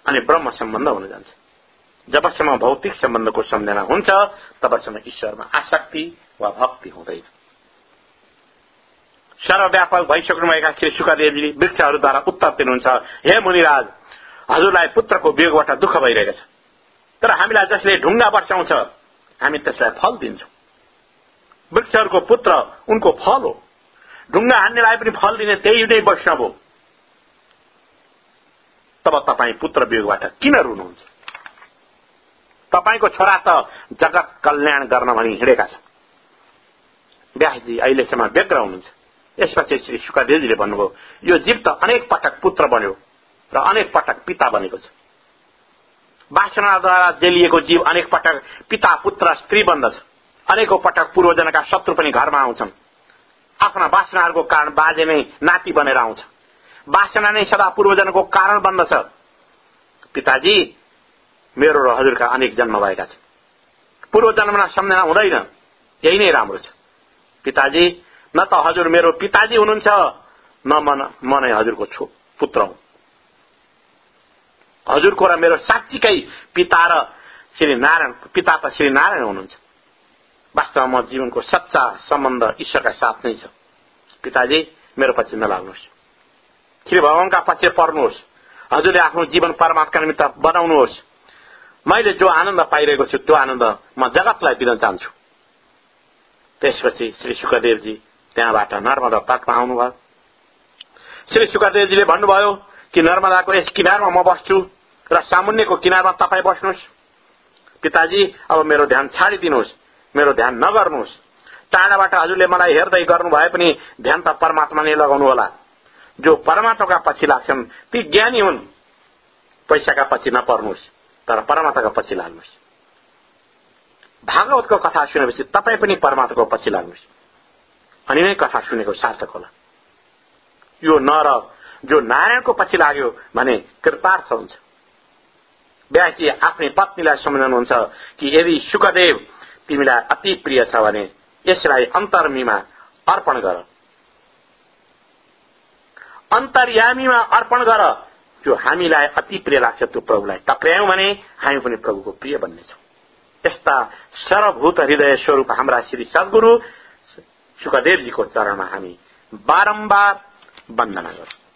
अनि ब्रह्म सम्बन्ध हुन जान्छ। जबसम्म भौतिक सम्बन्धको सम्झना हुन्छ तबसम्म ईश्वरमा आसक्ति वा भक्ति हुँदैन। सर्वव्यापक भइसक्नुभएका श्री सुखदेवजी वृक्षहरूद्वारा उत्तर दिनुहुन्छ हे मुनिराज हजुरलाई पुत्रको वियोगबाट दुःख भइरहेको छ। तर हामीलाई जसले ढुङ्गा वर्षाउँछ हामी त्यसलाई फल दिन्छौं। वृक्षहरूको पुत्र उनको फल हो। ढुङ्गा हान्नेलाई पनि फल दिने त्यही नै वैष्णव हो। तब तपाईँ पुत्र वियोगबाट किन रुनुहुन्छ? तपाईँको छोरा त जगत कल्याण गर्न भनी हिँडेका छन् व्यासजी अहिलेसम्म व्यग्र हुनुहुन्छ। यसपछि श्री सुखदेवजीले भन्नुभयो यो जीव त अनेक पटक पुत्र बन्यो र अनेक पटक पिता बनेको छ। वासनाद्वारा जेलिएको जीव अनेक पटक पिता पुत्र स्त्री बन्दछ अनेकौं पटक पूर्वजनका शत्रु पनि घरमा आउँछन्। आफ्ना वासनाहरूको कारण बाजे नै नाति बनेर आउँछ। वासना नै सदा पूर्वजनको कारण बन्दछ पिताजी मेरो र हजुरका अनेक जन्म भएका छन्। पूर्व जन्ममा सम्झना हुँदैन। यही नै राम्रो छ। पिताजी न त हजुर मेरो पिताजी हुनुहुन्छ। न म नै हजुरको छु पुत्र हुँ। हजुरको र मेरो साँच्चीकै पिता र श्री नारायण पिता त श्री नारायण हुनुहुन्छ। वास्तवमा जीवनको सच्चा सम्बन्ध ईश्वरका साथ नै छ। पिताजी मेरो पछि नलाग्नुहोस्। श्री भगवानका पछि पर्नुहोस्। हजुरले आफ्नो जीवन परमात्मा निमित्त बनाउनुहोस्। मैले जो आनन्द पाइरहेको छु त्यो आनन्द म जगतलाई दिन चाहन्छु। त्यसपछि श्री सुखदेवजी त्यहाँबाट नर्मदा तटमा आउनुभयो। श्री सुखदेवजीले भन्नुभयो कि नर्मदाको यस किनारमा म बस्छु र सामुन्यको किनारमा तपाईँ बस्नुहोस्। पिताजी अब मेरो ध्यान छाडिदिनुहोस् मेरो ध्यान नगर्नुहोस्। टाढाबाट हजुरले मलाई हेर्दै गर्नु भए पनि ध्यान त परमात्मा नै लगाउनु होला जो परमात्माका पछि लाग्छन् ती ज्ञानी हुन्। पैसाका पछि नपर्नुहोस्। तर परमात्माका पछि लाग्नुहोस्। भागवतको कथा सुनेपछि तपाईँ पनि परमात्माको पछि लाग्नुहोस्। अनि नै कथा सुनेको सार्थक होला। यो नर जो नारायणको पछि लाग्यो भने कृतार्थ हुन्छ। व्यासजी आफ्नै पत्नीलाई सम्झनुहुन्छ कि यदि सुखदेव तिमीलाई अति प्रिय छ भने यसलाई अन्तर्मीमा अर्पण गर। अन्तर्यामीमा अर्पण गर। जो हामीलाई अति प्रिय लाग्छ त्यो प्रभुलाई टक्र्यायौं भने हामी पनि प्रभुको प्रिय बन्नेछौँ। यस्ता सर्वभूत हृदय स्वरूप हाम्रा श्री सद्गुरू सुखदेवजीको चरणमा हामी बारम्बार वन्दना गरौँ